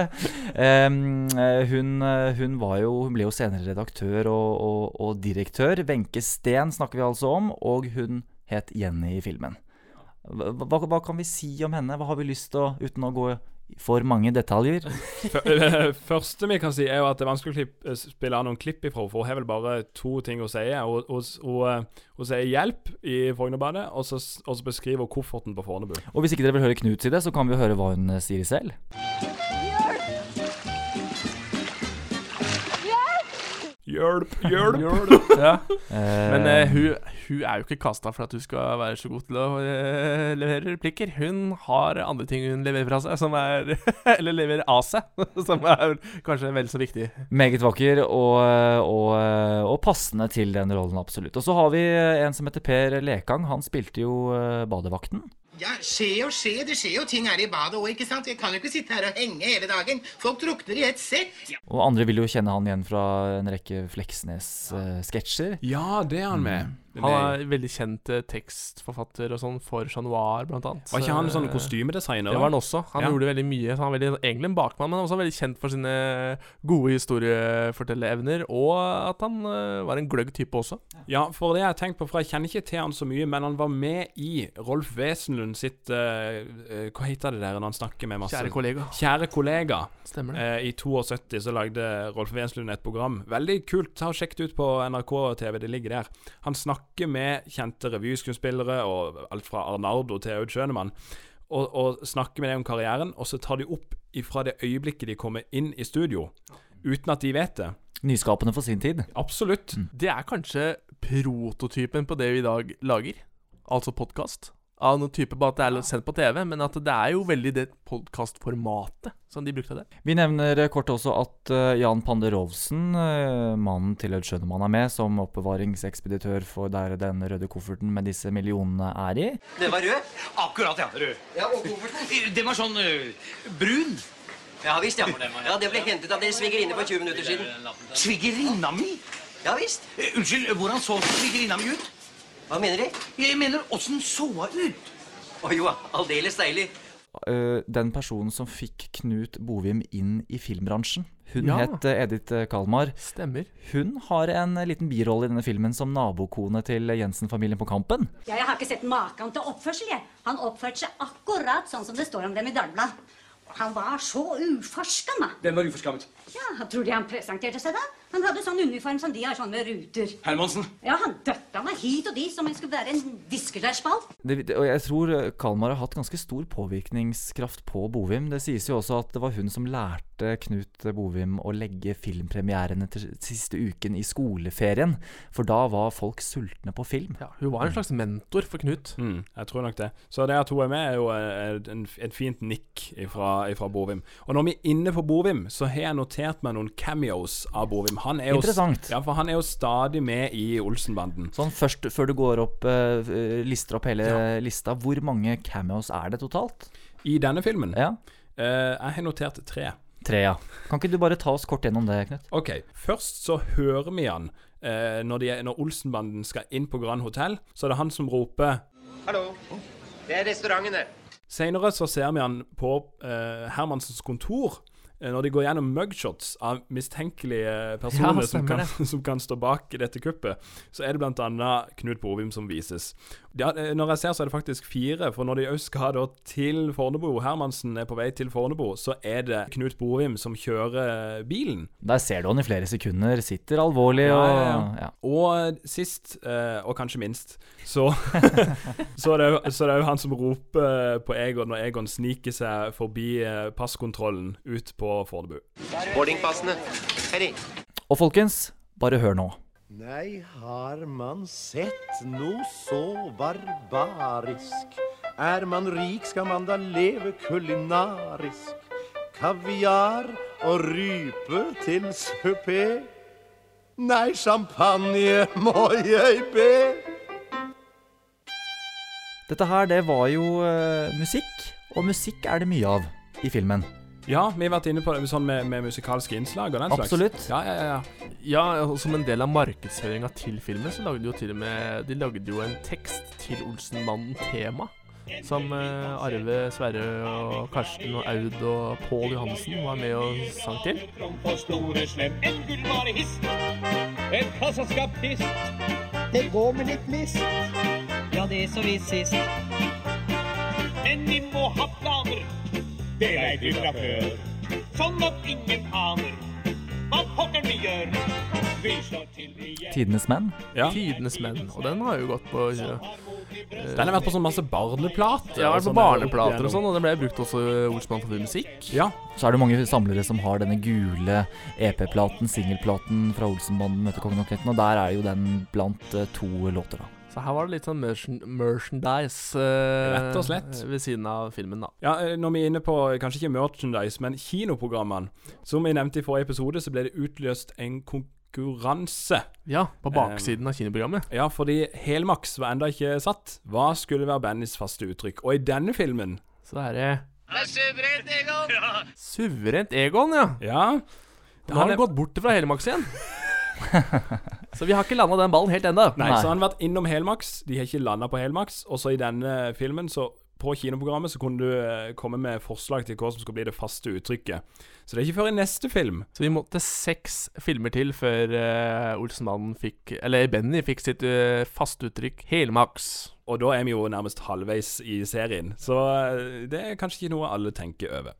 Hun, hun, var jo, hun ble jo senere redaktør og, og, og direktør. Wenche Steen snakker vi altså om, og hun het Jenny i filmen. Hva, hva, kan vi si om henne? Hva har vi lyst til å, uten å gå for mange detaljer? Fø- Første vi kan si, er jo at det er vanskelig å eh, spille av noen klipp ifra, for hun har vel bare to ting å si. Hun, eh, hun sier 'hjelp' i Frognerbadet, og så, og så beskriver hun kofferten på Fornebu. Og hvis ikke dere vil høre Knut si det, så kan vi høre hva hun eh, sier selv. Hjelp, hjelp! ja. Eh, Men eh, hun, hun er jo ikke kasta for at hun skal være så god til å eh, levere replikker. Hun har andre ting hun leverer fra seg, som er Eller leverer av seg, som er kanskje vel så viktig. Meget vakker og, og, og passende til den rollen, absolutt. Og så har vi en som heter Per Lekang. Han spilte jo eh, badevakten. Ja, skje og skje. Det skjer jo ting her i badet òg, ikke sant? Jeg kan jo ikke sitte her og henge hele dagen. Folk drukner i ett sett. Og andre vil jo kjenne han igjen fra en rekke Fleksnes-sketsjer. Ja, det er han med. Han er veldig kjent eh, tekstforfatter og sånn for Chat Noir, blant annet. Var ikke han sånn Eh, kostymedesigner, Det var han også. Han Ja. gjorde veldig mye. Så han er veldig, egentlig en bakmann, men også veldig kjent for sine gode historiefortellerevner, og at han eh, var en gløgg type også. Ja, for det jeg har tenkt på, for jeg kjenner ikke til han så mye, men han var med i Rolf Wesenlund sitt eh, eh, Hva heter det der når han snakker med masse Kjære kollega. Kjære kollega. Stemmer det. Uh, I 72 så lagde Rolf Wesenlund et program. Veldig kult. Ta og Sjekk det ut på NRK TV, det ligger der. Han snakker med kjente revyskuespillere, og alt fra Arnardo til Aud Schønemann. Og, og snakker med dem om karrieren, og så tar de opp ifra det øyeblikket de kommer inn i studio, uten at de vet det. Nyskapende for sin tid. Absolutt. Det er kanskje prototypen på det vi i dag lager, altså podkast. Av noen type, bare at det er sendt på TV, men at det er jo veldig det podkastformatet som de brukte der. Vi nevner eh, kort også at eh, Jan Panderovsen, uh, mannen til Aud Schønemann, er med som oppbevaringsekspeditør for der den røde kofferten med disse millionene er i. Den var rød? Akkurat, ja. Rød. Ja, og kofferten? Den var sånn uh, brun. Ja visst, ja. ja. Det ble hentet av deres svigerinne for 20 minutter siden. Svigerinna mi? Ja visst. Uh, Unnskyld, hvordan så svigerinna mi ut? Hva mener De? Jeg mener, åssen så hun ut? Å jo, aldeles deilig. Eh, den personen som fikk Knut Bovim inn i filmbransjen. Hun Ja. het eh, Edith eh, Kalmar. Stemmer. Hun har en liten birolle i denne filmen som nabokone til Jensen-familien på Kampen. Ja, jeg har ikke sett maken til oppførsel, jeg. Han oppførte seg akkurat sånn som det står om dem i Dagbladet. Han var så uforskamma. Den var uforskammet. Ja, tror de han presenterte seg da? Han hadde sånn uniform som de har, sånn med ruter. Hermansen. Ja, han døtta meg hit og dit som om jeg skulle være en viskelærspall. Og jeg tror eh, Kalmar har hatt ganske stor påvirkningskraft på Bovim. Det sies jo også at det var hun som lærte Knut Bovim å legge filmpremierene til siste uken i skoleferien. For da var folk sultne på film. Ja, hun var en slags mentor for Knut. Mm, jeg tror nok det. Så det at hun er med, er jo eh, et fint nikk ifra, ifra Bovim. Og når vi er inne på Bovim, så har jeg notert meg noen cameos av Bovim. Han er jo, Ja, for han er jo stadig med i Olsenbanden. Sånn først, før du går opp, eh, lister opp hele lista, hvor mange cameos er det totalt? I denne filmen? Ja. Uh, jeg har notert tre. Tre, ja. Kan ikke du bare ta oss kort gjennom det, Knut? Ok, først så hører vi han uh, når, de, når Olsenbanden skal inn på Grand Hotell. Så er det han som roper Hallo. Det er restauranten, det. Senere så ser vi han på eh, Hermansens kontor. Eh, Når de går gjennom mugshots av mistenkelige personer Ja, som, kan, som kan stå bak dette kuppet, så er det bl.a. Knut Bovim som vises. Ja, eh, når jeg ser, så er det faktisk fire. For når de òg skal da til Fornebu, Hermansen er på vei til Fornebu, så er det Knut Bovim som kjører bilen. Der ser du han i flere sekunder, sitter alvorlig og ja, ja. ja. Og eh, sist, eh, og kanskje minst, så Så er det jo- så er det jo han som roper på Egon når Egon sniker seg forbi eh, passkontrollen ut på Fornebu. Boardingpassene. Ferdig. Og folkens, bare hør nå. Nei, har man sett noe så barbarisk? Er man rik, skal man da leve kulinarisk. Kaviar og rype til supé. Nei, champagne må jeg be. Dette her, det var jo uh, musikk, og musikk er det mye av i filmen. Ja, vi har vært inne på det sånn med, med musikalske innslag og den slags. Absolutt. Ja, ja, ja, ja. Og som en del av markedsføringa til filmen, så lagde de jo til og med De lagde jo en tekst til Olsenmannen-tema. Som eh, Arve, Sverre og Karsten og Aud og Pål Johansen var med og sang til. En gullvarehist, en gullvare hist. Et kassaskap hist. Det går med litt mist. Ja, det så vidt sist. Men vi må ha planer. Det veit vi fra før. Sånn at ingen aner hva pokker vi gjør. Vi slår til igjen. Tidenes menn. Ja. Tidenes menn. Og den har jo gått på ja, Den har vært på sånn masse barneplater. Ja, og vært på sånn barneplater og sånn, og det ble brukt også i Olsmann for musikk. Ja. Så er det mange samlere som har denne gule EP-platen, singelplaten fra Olsenbanden møter Kongen og Kletten, og der er jo den blant eh, to låter, da. Så her var det litt sånn merchan merchandise eh, Rett og slett. ved siden av filmen, da. Ja, eh, Når vi er inne på kanskje ikke merchandise, men kinoprogrammene. Som vi nevnte i forrige episode, så ble det utløst en konkurranse. Ja, på baksiden av kinoprogrammet. Ja, fordi helmaks var enda ikke satt. Hva skulle være bandets faste uttrykk? Og i denne filmen Så er det Det er suverent, Egon! Suverent Egon, ja. Ja. Nå har han gått bort fra Helmaks igjen. så vi har ikke landa den ballen helt ennå. Nei, så han har vært innom helmaks. De har ikke landa på helmaks. Og så i denne filmen, så på kinoprogrammet, så kunne du eh, komme med forslag til hva som skal bli det faste uttrykket. Så det er ikke før i neste film. Så vi måtte seks filmer til før uh, Olsenmannen fikk Eller Benny fikk sitt uh, fastuttrykk helmaks. Og da er vi jo nærmest halvveis i serien. Så det er kanskje ikke noe alle tenker over.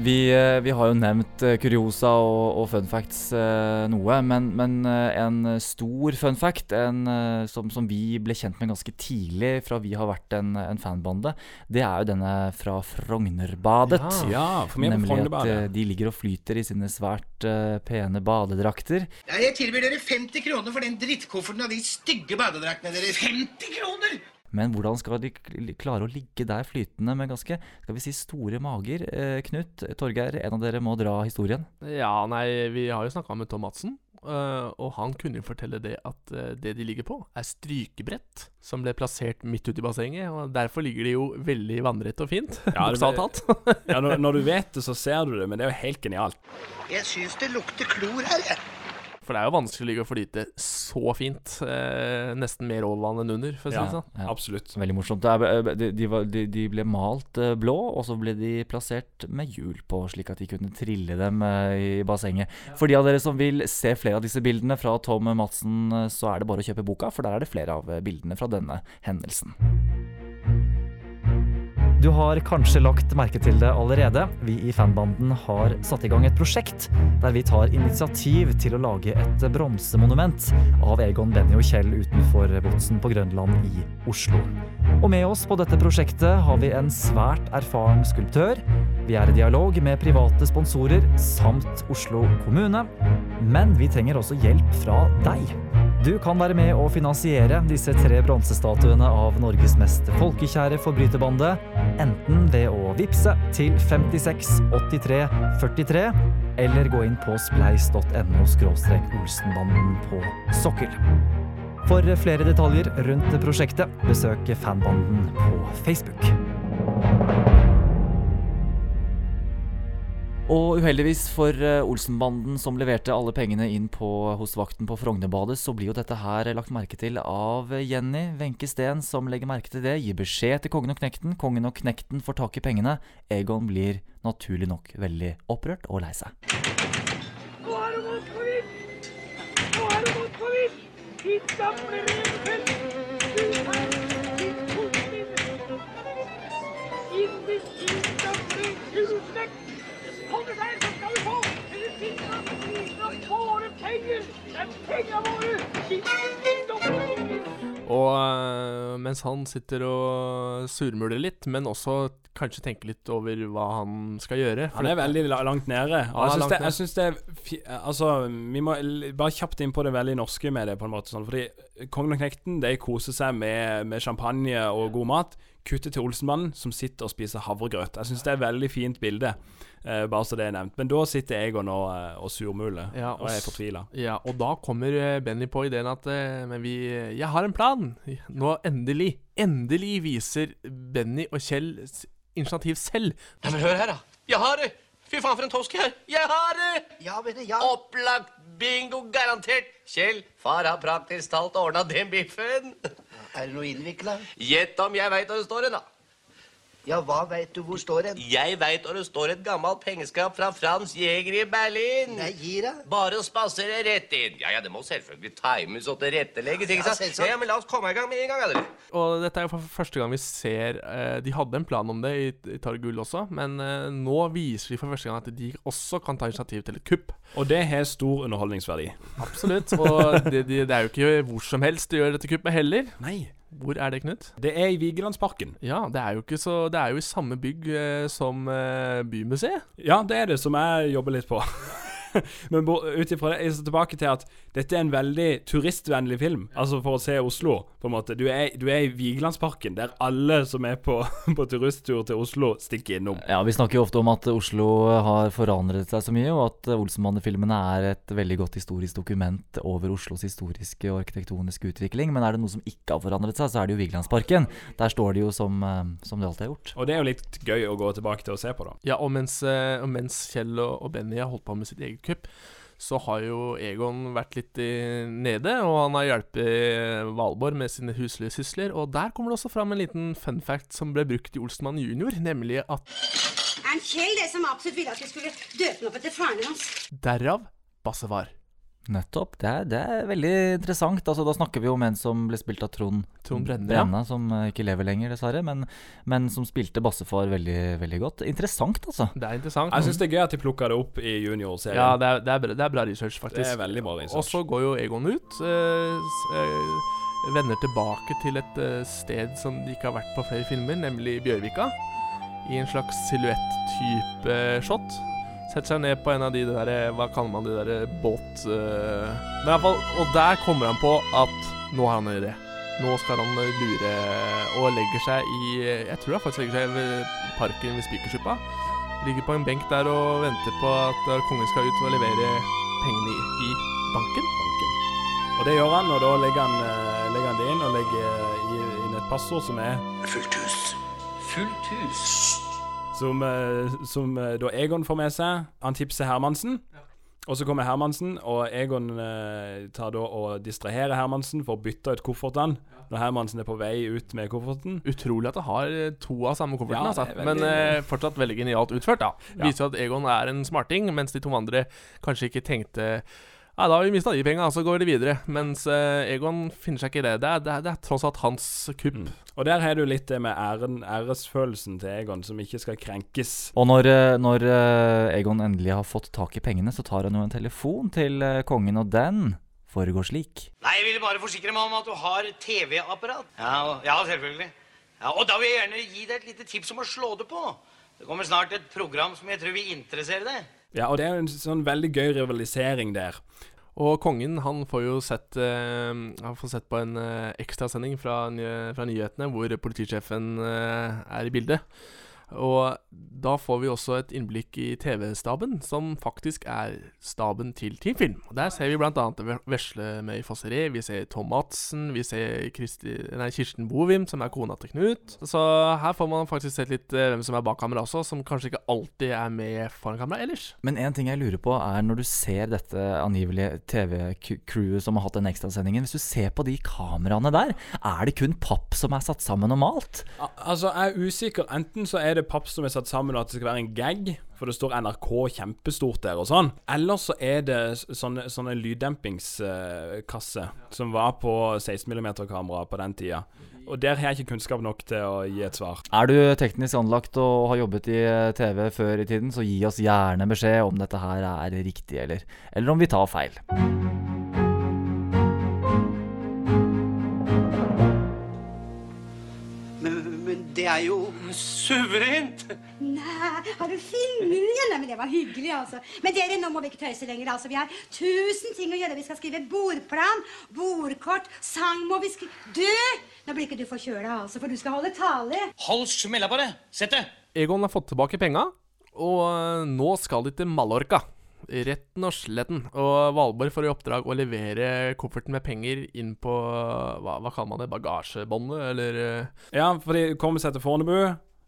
Vi, eh, vi har jo nevnt eh, kuriosa og, og fun facts eh, noe, men, men eh, en stor fun fact en, som, som vi ble kjent med ganske tidlig fra vi har vært en, en fanbande, det er jo denne fra Frognerbadet. Ja, for meg er Nemlig at de ligger og flyter i sine svært eh, pene badedrakter. Ja, jeg tilbyr dere 50 kroner for den drittkofferten av de stygge badedraktene deres. 50 kroner! Men hvordan skal de klare å ligge der flytende med ganske skal vi si, store mager? Eh, Knut, Torgeir, en av dere må dra historien. Ja, nei, vi har jo snakka med Tom Madsen, Uh, og han kunne jo fortelle det at uh, det de ligger på, er strykebrett som ble plassert midt ute i bassenget, og derfor ligger de jo veldig vannrett og fint, Ja, det- bokstavelig talt. ja, når, når du vet det, så ser du det, men det er jo helt genialt. Jeg syns det lukter klor her, jeg. For det er jo vanskelig å ligge og flyte så fint, eh, nesten mer overvann enn under, for å si det sånn. Ja. Absolutt. Veldig morsomt. Det eh, de, de, de, ble malt eh, blå, og så ble de plassert med hjul på, slik at de kunne trille dem eh, i bassenget. For de av dere som vil se flere av disse bildene fra Tom Madsen, så er det bare å kjøpe boka, for der er det flere av bildene fra denne hendelsen. Du har kanskje lagt merke til det allerede. Vi i fanbanden har satt i gang et prosjekt der vi tar initiativ til å lage et bronsemonument av Egon, Benny og Kjell utenfor Botsen på Grønland i Oslo. Og med oss på dette prosjektet har vi en svært erfaren skulptør. Vi er i dialog med private sponsorer samt Oslo kommune. Men vi trenger også hjelp fra deg. Du kan være med å finansiere disse tre bronsestatuene av Norges mest folkekjære forbryterbande, enten ved å vippse til 56 83 43, eller gå inn på spleis.no olsenbanden på sokkel. For flere detaljer rundt prosjektet, besøk fanbanden på Facebook. Og uheldigvis for eh, Olsenbanden, som leverte alle pengene inn på, hos vakten på Frognerbadet, så blir jo dette her lagt merke til av Jenny Wenche Steen, som legger merke til det. Gir beskjed til kongen og knekten. Kongen og knekten får tak i pengene. Egon blir naturlig nok veldig opprørt og lei seg. Nå er gått for vidt! Nå er du gått for vidt! Ditt gamle revfelt! Og øh, mens han sitter og surmuler litt, men også kanskje tenker litt over hva han skal gjøre. Han er veldig langt nede. Og jeg syns det, jeg synes det er Altså, vi må bare kjapt inn på det veldig norske med det, på en måte. Sånn, fordi Kongen og knekten de koser seg med, med champagne og god mat. Kuttet til Olsenmannen, som sitter og spiser havregrøt. Jeg syns det er et veldig fint bilde, eh, bare så det er nevnt. Men da sitter Egon og, eh, og surmuler, Ja, og er s- fortvila. Ja, og da kommer eh, Benny på ideen at uh, Men vi Jeg har en plan! Nå endelig, endelig viser Benny og Kjell initiativ selv. Nei, men hør her, da. Jeg har det! Fy faen, for en tosk jeg er. Jeg har det! Ja, Benny, ja. Opplagt bingo, garantert. Kjell, far har praktisk talt ordna den biffen. Er det noe innvikla? Gjett om jeg veit hva det står hen, da. Ja, hva veit du hvor står den? Jeg veit hvor det står et gammelt pengeskap fra Frans Jæger i Berlin. Nei, gi deg. Bare å spasere rett inn. Ja, ja, det må selvfølgelig times og tilrettelegges, ikke Ja, sant? Ja, ja, men la oss komme i gang med en gang, eller? Og dette er jo for første gang vi ser eh, De hadde en plan om det i, i Targull også, men eh, nå viser de for første gang at de også kan ta initiativ til et kupp. Og det har stor underholdningsverdi. Absolutt. Og det, det, det er jo ikke hvor som helst de gjør dette kuppet heller. Nei. Hvor er det, Knut? Det er i Vigelandsparken. Ja, det er jo ikke så Det er jo i samme bygg eh, som eh, Bymuseet. Ja, det er det som jeg jobber litt på. Men ut ifra det, jeg er tilbake til at dette er en veldig turistvennlig film. Altså for å se Oslo, på en måte. Du er, du er i Vigelandsparken, der alle som er på, på turisttur til Oslo, stikker innom. Ja, Vi snakker jo ofte om at Oslo har forandret seg så mye, og at Olsenbande-filmene er et veldig godt historisk dokument over Oslos historiske og arkitektoniske utvikling. Men er det noe som ikke har forandret seg, så er det jo Vigelandsparken. Der står det jo som, eh, som det alltid har gjort. Og det er jo litt gøy å gå tilbake til å se på, da. Ja, og mens, eh, og mens Kjell og, og Benny har holdt på med sitt eget kupp, så har jo Egon vært litt nede, og han har hjulpet Valborg med sine huslige sysler. Og der kommer det også fram en liten fun fact som ble brukt i Olsenmann junior, nemlig at Er Kjell det som absolutt ville at vi skulle døpe ham opp etter faren hans? derav Bassevar. Nettopp. Det er, det er veldig interessant. Altså, da snakker vi om en som ble spilt av Trond, Trond Brenne, ja. som eh, ikke lever lenger, dessverre. Men, men som spilte bassefar veldig, veldig godt. Interessant, altså. Det er interessant. Jeg syns det er gøy at de plukka det opp i juniorserien. Ja, det er, det, er, bra- det er bra research, faktisk. Det er veldig bra research. Og så går jo Egon ut. Øh, eh, vender tilbake til et sted som de ikke har vært på flere filmer, nemlig Bjørvika. I en slags silhuett-type shot. Setter seg ned på en av de der eh, Hva kaller man de der båt... Uh, Men i hvert fall, Og der kommer han på at nå har han en idé. Nå skal han eh, lure og legger seg i Jeg tror han faktisk legger seg ved parken ved Spikersuppa. Ligger på en benk der og venter på at eh, kongen skal ut og levere pengene i, banken. banken. Og det gjør han, og da legger han, eh, legger han det inn og legger inn et passord som er Fullt hus. Fullt hus. Som, eh, som eh, da Egon får med seg. Han tipser Hermansen. Og så kommer Hermansen, og Egon eh, tar da og distraherer Hermansen for å bytte ut koffertene når Hermansen er på vei ut med kofferten. Utrolig at det har to av samme kofferten, Ja, altså. veldig- Men eh, fortsatt veldig genialt utført, da. Ja. Viser jo at Egon er en smarting, mens de to andre kanskje ikke tenkte ja, da har vi mista de penga, så går de videre. Mens eh, Egon finner seg ikke i det. Det er, det, er, det er tross alt hans kupp. Og der har du litt det med æren, æresfølelsen til Egon, som ikke skal krenkes. Og når, eh, når eh, Egon endelig har fått tak i pengene, så tar han jo en telefon til kongen, og den foregår slik. Nei, jeg ville bare forsikre meg om at du har TV-apparat. Ja, ja, selvfølgelig. Ja, og da vil jeg gjerne gi deg et lite tips om å slå det på. Det kommer snart et program som jeg tror vil interessere deg. Ja, og det er en sånn veldig gøy rivalisering der. Og kongen han får jo sett uh, Han får sett på en uh, ekstrasending fra, fra nyhetene hvor politisjefen uh, er i bildet. Og da får vi også et innblikk i TV-staben, som faktisk er staben til Team Film. Og Der ser vi bl.a. vesle Møy Fosseri, vi ser Tom Madsen, vi ser Kristi, nei, Kirsten Bovim, som er kona til Knut. Så her får man faktisk sett litt eh, hvem som er bak kamera også, som kanskje ikke alltid er med foran kamera ellers. Men en ting jeg lurer på er når du ser dette angivelige TV-crewet som har hatt den ekstrasendingen. Hvis du ser på de kameraene der, er det kun papp som er satt sammen og malt? Al altså, jeg er usikker. Enten så er det papp som er satt sammen, at det skal være en gag, for det står NRK kjempestort der og sånn. Eller så er det Sånn sånne, lyddempingskasser som var på 16 mm-kamera på den tida. Og der har jeg ikke kunnskap nok til å gi et svar. Er du teknisk anlagt og har jobbet i eh, TV før i tiden, så gi oss gjerne beskjed om dette her er riktig, eller, eller om vi tar feil. Det er jo suverent. Nei, har du filmet igjen? Nei, men det var hyggelig, altså. Men dere, nå må vi ikke tøyse lenger, altså. Vi har tusen ting å gjøre. Vi skal skrive bordplan, bordkort, sang må vi skrive Du! Nå blir ikke du forkjøla, altså, for du skal holde tale. Hold smella på det. Sett det. Egon har fått tilbake penga, og eh, nå skal de til Mallorca. Retten og sletten. Og Valborg får i oppdrag å levere kofferten med penger inn på Hva, hva kaller man det? Bagasjebåndet, eller eh, Ja, for de kommer seg til Fornebu.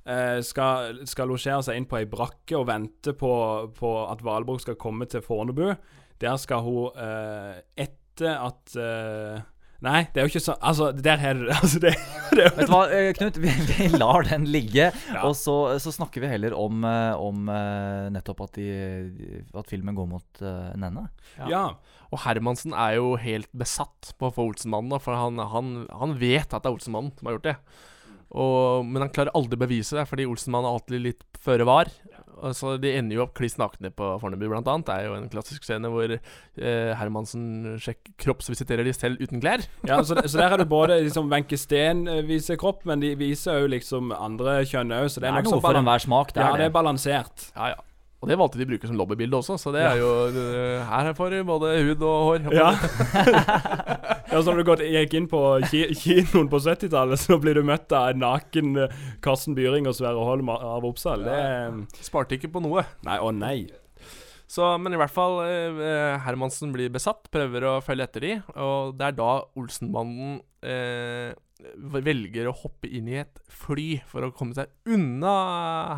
Eh, skal, skal losjere seg inn på ei brakke og vente på, på at Valborg skal komme til Fornebu. Der skal hun eh, Etter at Nei, det er jo ikke sånn Altså, der har du det. Altså, det, det er Vet du hva, eh, Knut? Vi, vi lar den ligge. Og så, så snakker vi heller om, eh, om eh, nettopp at, de, at filmen går mot en ende. Og Hermansen er jo helt besatt på å få Olsenmannen, for han, han, han vet at det er Olsenmannen som har gjort det. Og, men han klarer aldri å bevise det, fordi Olsenmann er alltid litt føre var. Så De ender jo opp kliss nakne på Fornebu, blant annet. Det er jo en klassisk scene hvor eh, Hermansen sjekk, kroppsvisiterer de selv uten klær. Ja, så, så der er det både liksom Wenche Steen eh, viser kropp, men de viser jo liksom andre kjønn òg. Så det er, Det er noe for enhver smak, det er ja, det. det er balansert. Ja, ja. Og det valgte de å bruke som lobbybilde også, så det er jo eh, Her får du både hud og hår. Ja. ja, så når du gått, gikk inn på ki kinoen på 70-tallet, så blir du møtt av en naken eh, Karsten Byring og Sverre Holm av Oppsal. Det Sparte ikke på noe. Nei, å nei. Så, men i hvert fall, eh, Hermansen blir besatt, prøver å følge etter de, og det er da Olsenbanden eh, velger å hoppe inn i et fly for å komme seg unna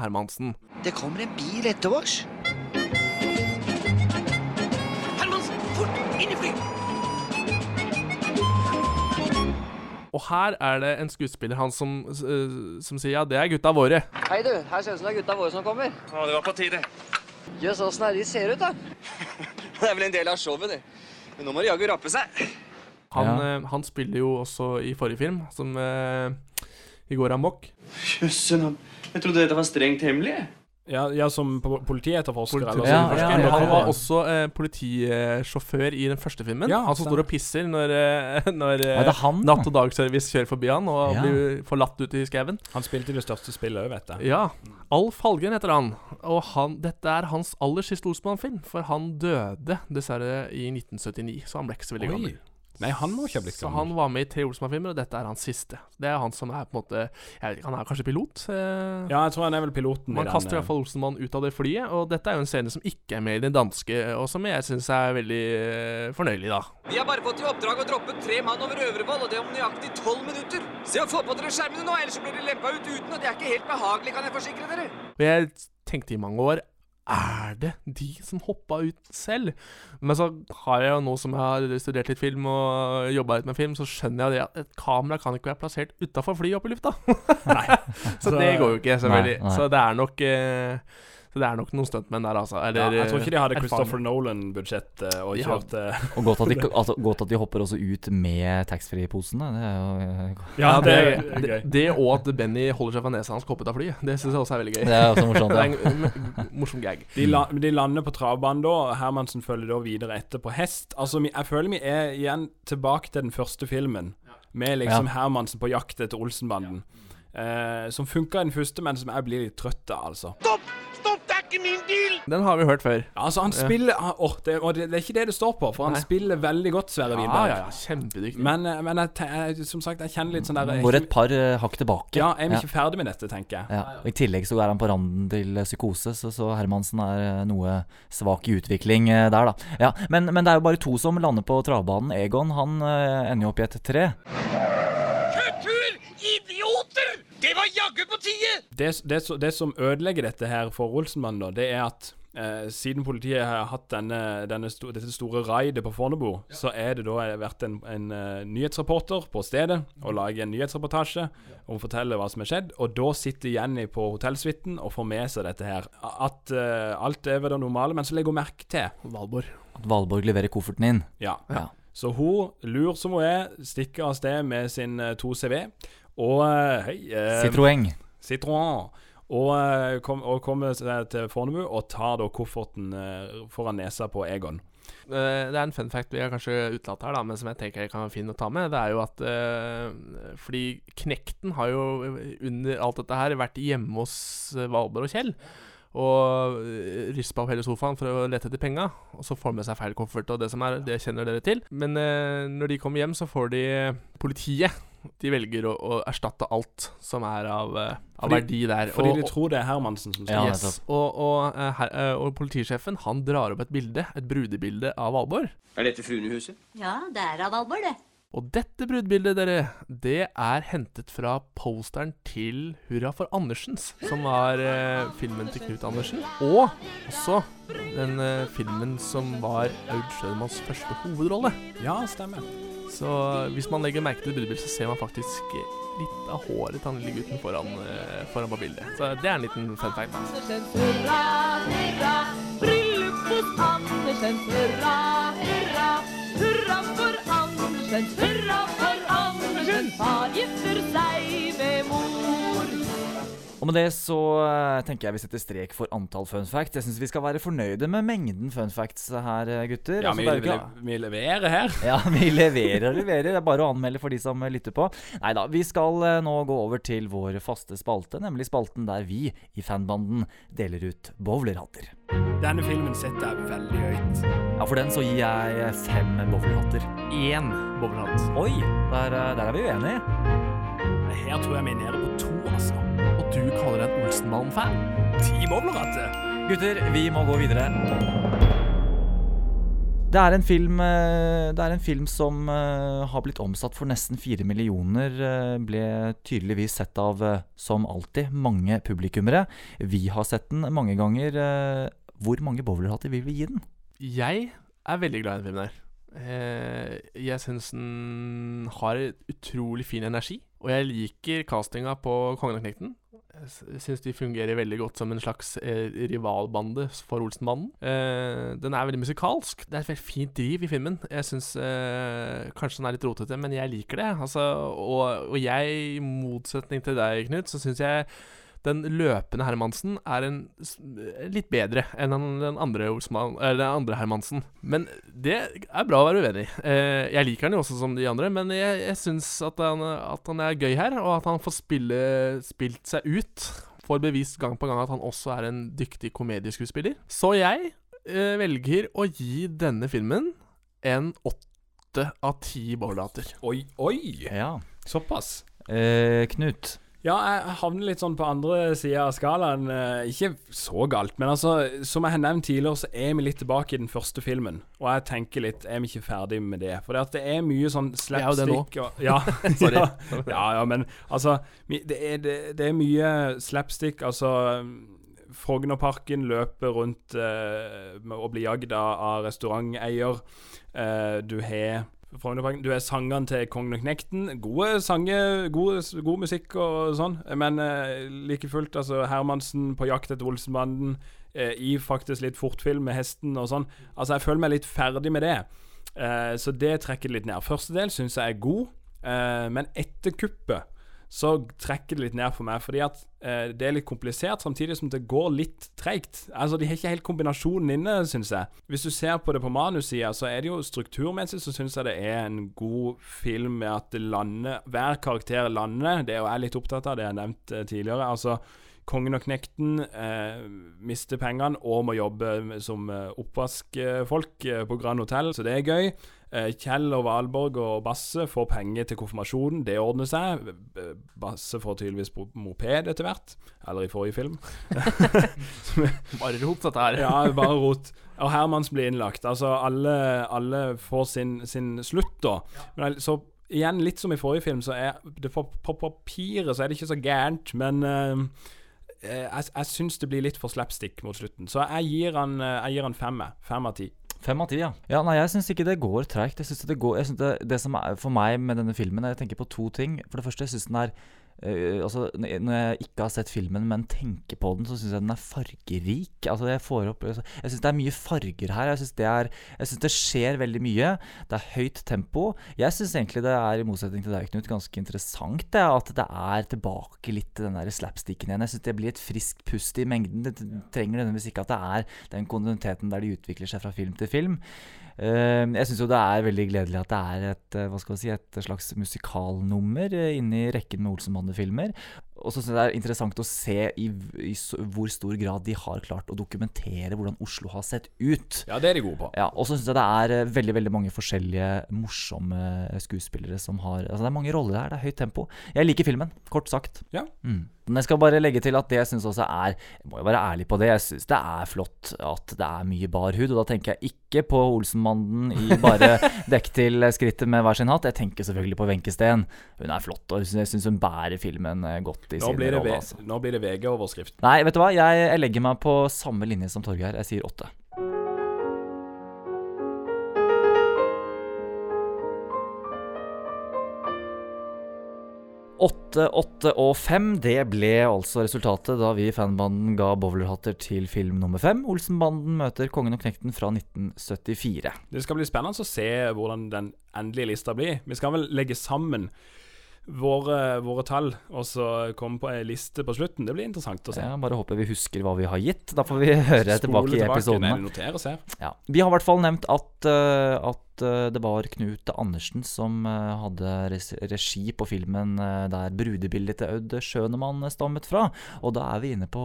Hermansen. Det kommer en bil etter oss. Hermansen, fort! Inn i fly! Og her er det en skuespiller, han som, som sier ja, det er gutta våre. Hei du, her ser det ut som det er gutta våre som kommer. Ja, det var på tide. Jøss, åssen er de ser ut, da? Det er vel en del av showet, det. Men nå må de jaggu rappe seg. Han, Ja. eh, han spiller jo også i forrige film, som eh, I går amok. Jøsse navn. Jeg trodde dette var strengt hemmelig. Ja, ja som po- politietterforsker. Politi- ja, ja, han var også eh, politisjåfør i den første filmen. Ja, han som står og pisser når, eh, når eh, han. Natt- og Dagservice kjører forbi han og Ja. blir forlatt ute i skauen. Han spilte i det største spillet òg, vet du. Ja. Alf Halgren heter han. Og han, dette er hans aller siste Osman-film, for han døde dessverre i 1979, så han ble ikke så veldig Oi. gammel. Nei, han må ikke ha blitt Så han var med i tre Olsmann-filmer, og dette er hans siste. Det er han som er på en måte Jeg Han er kanskje pilot? eh, Ja, jeg tror han er vel piloten Man i den. kaster i eh, hvert fall Olsenmann ut av det flyet, og dette er jo en scene som ikke er med i den danske, og som jeg syns er veldig eh, fornøyelig, da. Vi har bare fått i oppdrag å droppe tre mann over Øvrevoll, og det om nøyaktig tolv minutter. Se å få på dere skjermene nå, ellers så blir dere lempa ut uten, og det er ikke helt behagelig, kan jeg forsikre dere. Og jeg tenkte i mange år er det de som hoppa ut selv? Men så har jeg jo nå som jeg har studert litt film og jobba litt med film, så skjønner jeg det at et kamera kan ikke være plassert utafor flyet opp i lufta. så, Så- det går jo ikke, selvfølgelig. Nei, nei. Så det er nok eh, Så det er nok noen stuntmenn der, altså. Eller, ja, jeg tror ikke de hadde. Christopher Nolan-budsjett eh, og eh, Og godt at, de, altså, godt at de hopper også ut med taxfree-posen. Det er jo eh, Ja, Ja, det det, er det, det og at Benny holder seg fra nesa hans koppet av flyet. Det syns jeg også er veldig gøy. Det er også morsomt, ja. en morsom gag. De, la, de lander på travbanen da, og Hermansen følger da videre etter på hest. Altså, Jeg føler vi er igjen tilbake til den første filmen, med liksom Ja. Hermansen på jakt etter Olsenbanden. Eh, som funka i den første, men som jeg blir litt trøtt av, altså. Stopp! Ikke min bil! Den har vi hørt før. Altså, han spiller han- oh, det, Og det, det er ikke det det står på, for han Nei. spiller veldig godt, Sverre Ja, ja, ja, kjempedyktig. Men, eh, men jeg, jeg, som sagt, jeg kjenner litt sånn der er Går et par uh, hakk tilbake. Ja, jeg er vi ikke ferdig med dette, tenker jeg. Ja. Og I tillegg så er han på randen til eh, psykose, så, så Hermansen er noe svak i utvikling uh, der, da. Ja, men, men det er jo bare to som lander på travbanen. Egon han uh, ender jo opp i et tre. Kultur! Det jaggu på tide! det, det, det som ødelegger dette her for Olsenmannen, da, det er at eh, siden politiet har hatt denne, denne sto, dette store raidet på Fornebu, så er det da vært en, en uh, nyhetsreporter på stedet og lager en nyhetsreportasje og forteller hva som er skjedd. Og da sitter Jenny på hotellsuiten og får med seg dette her. At uh, alt er ved det normale, men så legger hun merke til Valborg. At Valborg leverer kofferten inn. Ja. Ja. Så hun, lur som hun er, stikker av sted med sin to 2CV. Og eh, hei eh, Citroën. Citroën. Og, eh, kom, og kommer seg til Fornebu og tar da kofferten foran nesa på Egon. Eh, Det er en fun fact vi har kanskje utelatt her, da, men som jeg tenker jeg kan være fin å ta med. Det er jo at eh, Fordi Knekten har jo under alt dette her vært hjemme hos Valborg og Kjell. Og rispa opp hele sofaen for å lete etter penga. Og så får de med seg feil koffert, og det som er, det kjenner dere til. Men eh, når de kommer hjem, så får de politiet. De velger å, å erstatte alt som er av, eh, av Fordi- verdi der. Fordi Og- de tror det er Hermansen som Ja, yes. og, og, eh, her, eh, og politisjefen han drar opp et bilde, et brudebilde av Valborg. Er dette fruehuset? Ja, det er av Valborg, det. Og dette brudebildet, dere, det er hentet fra posteren til Hurra for Andersens, som var eh, filmen til Knut Andersen. Og også den eh, filmen som var Aud Schønemanns første hovedrolle. Ja, stemmer. Så hvis man legger merke til brudebildet, så ser man faktisk eh, litt av håret til han lille gutten foran, eh, foran på bildet. Så det er en liten fun fact. Andersen, hurra, hurra, bryllup hos Andersen, hurra, hurra. Hurra for Andersen, hurra for Andersen, far gifter seg med mor. Og med det så eh, tenker jeg vi setter strek for antall fun facts. Jeg syns vi skal være fornøyde med mengden fun facts her, eh, gutter. Ja, Altså, vi, ikke- vi leverer her. Ja, vi leverer og leverer. Det er bare å anmelde for de som lytter på. Nei da, vi skal eh, nå gå over til vår faste spalte, nemlig spalten der vi i fanbanden deler ut bowlerhatter. Denne filmen setter jeg veldig høyt. Ja, for den så gir jeg fem bowlerhatter. Én bowlerhatt. Oi, der, der er vi uenige. Her tror jeg vi er nede på to, altså. Du kaller deg en Olsenbanen-fan? Ti bowlerhatter. Gutter, vi må gå videre. Det er en film, eh, det er en film som eh, har blitt omsatt for nesten fire millioner. eh, Ble tydeligvis sett av, som alltid, mange publikummere. Vi har sett den mange ganger. Hvor mange bowlerhatter vil vi gi den? Jeg er veldig glad i den filmen her. Eh, jeg syns den har utrolig fin energi. Og jeg liker castinga på Kongen og Knekten. Syns de fungerer veldig godt som en slags eh, rivalbande for Olsenmannen. Eh, den er veldig musikalsk. Det er et veldig fint driv i filmen. Jeg syns eh, kanskje den er litt rotete, men jeg liker det. Altså, og, og jeg, i motsetning til deg, Knut, så syns jeg den løpende Hermansen er en, litt bedre enn den, andre Olsmann, eller den andre Hermansen. Men det er bra å være uenig i. Eh, jeg liker han jo også som de andre, men jeg, jeg syns at, han- at han er gøy her, og at han får spille, spilt seg ut. Får bevist gang på gang at han også er en dyktig komedieskuespiller. Så jeg eh, velger å gi denne filmen en åtte av ti bowlerhatter. Oi, oi! Ja. Såpass. Eh, Knut? Ja, jeg havner litt sånn på andre sida av skalaen. Eh, Ikke så galt, men altså, som jeg har nevnt tidligere, så er vi litt tilbake i den første filmen. Og jeg tenker litt Er vi ikke ferdig med det? For det er mye sånn slapstick og, ja, ja, ja, ja, men altså det er, det, det er mye slapstick. Altså Frognerparken løper rundt eh, og blir jagd av, restauranteier. Eh, du har du er sangeren til Kongen og Knekten. Gode sanger, god, god musikk og sånn. Men eh, like fullt, altså Hermansen på jakt etter Olsenbanden. Eh, I faktisk litt fortfilm med hesten og sånn. Altså, jeg føler meg litt ferdig med det. Eh, så det trekker litt ned. Første del syns jeg er god, eh, men etter kuppet så trekker det litt ned for meg, fordi at eh, det er litt komplisert, samtidig som det går litt treigt. Altså, De har ikke helt kombinasjonen inne, syns jeg. Hvis du ser på det på manussida, så er det jo strukturmessig så syns jeg det er en god film med at det lander Hver karakter lander. Det er jo jeg litt opptatt av, det jeg har nevnt eh, tidligere. Altså, Kongen og Knekten eh, mister pengene og må jobbe som eh, oppvaskfolk eh, på Grand Hotell, så det er gøy. Eh, Kjell og Valborg og Basse får penger til konfirmasjonen, det ordner seg. Basse får tydeligvis moped etter hvert, eller i forrige film. Bare rot, dette her. ja, bare rot. Og Hermans blir innlagt. Altså, alle, alle får sin, sin slutt, da. Men, så igjen, litt som i forrige film, så er det på, på papiret så er det ikke så gærent, men eh, jeg, jeg syns det blir litt for slapstick mot slutten. Så jeg gir han, eh, jeg gir han fem. Fem av ti. Fem av ti, ja. ja. Nei, jeg syns ikke det går treigt. Det går det, det som er for meg med denne filmen, er jeg tenker på to ting. For det første, jeg syns den er øh, altså, Når jeg ikke har sett filmen, men tenker på den, så syns jeg den er fargerik. Altså, jeg får altså, Jeg syns det er mye farger her. Jeg syns det, det skjer veldig mye. Det er høyt tempo. Jeg syns egentlig det er, i motsetning til deg, Knut, ganske interessant det, at det er tilbake litt til den der slapsticken igjen. Jeg syns det blir et friskt pust i mengden. Det trenger nødvendigvis ikke at det er den kontinuiteten der de utvikler seg fra film til film. Eh, jeg syns jo det er veldig gledelig at det er et, eh, hva skal si, et slags musikalnummer uh, inni rekken med Olsenbande-filmer. Og så syns jeg det er interessant å se i, i hvor stor grad de har klart å dokumentere hvordan Oslo har sett ut. Ja, det er de gode på. Ja, Og så syns jeg det er eh, veldig veldig mange forskjellige morsomme skuespillere som har Altså Det er mange roller her, det er høyt tempo. Jeg liker filmen, kort sagt. Ja. Mm. Men jeg skal bare legge til at det jeg syns også er Jeg må jo være ærlig på det. Jeg syns det er flott at det er mye bar hud. Og da tenker jeg ikke på Olsenmannen i bare dekk til skrittet med hver sin hatt. Jeg tenker selvfølgelig på Wenche Steen. Hun er flott, og jeg syns hun bærer filmen eh, godt i Nå sin rolle. Altså. nå blir det VG-overskrift. Nei, vet du hva? Jeg, jeg legger meg på samme linje som Torgeir. Jeg sier åtte. Åtte, åtte og 5. det ble altså resultatet da vi i fanbanden ga bowlerhatter til film nummer fem. Olsenbanden møter Kongen og Knekten fra 1974. Det skal bli spennende å se hvordan den endelige lista blir. Vi skal vel legge sammen våre, våre tall og så komme på ei liste på slutten. Det blir interessant å se. Ja, bare håper vi husker hva vi har gitt. Da får vi høre tilbake, tilbake i episodene. Ja. Vi har i hvert fall nevnt at, eh, at at eh, det var Knut Andersen som eh, hadde regi på filmen eh, der brudebildet til Aud Schønemann stammet fra. Og da er vi inne på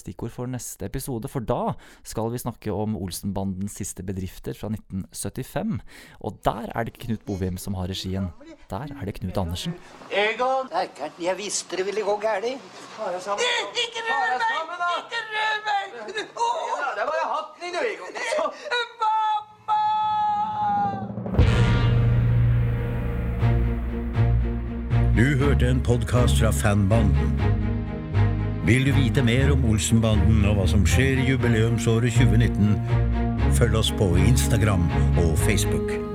stikkord for neste episode, for da skal vi snakke om Olsenbandens siste bedrifter fra 1975. Og der er det ikke Knut Bovim som har regien. Der er det Knut Andersen. Egon! Jeg visste det ville gå galt. Ikke rør meg! Ikke rør meg! Ja, det var jeg hatten din, Egon. Du hørte en podkast fra Fanbanden. Vil du vite mer om Olsenbanden og hva som skjer i jubileumsåret 2019, følg oss på Instagram og Facebook.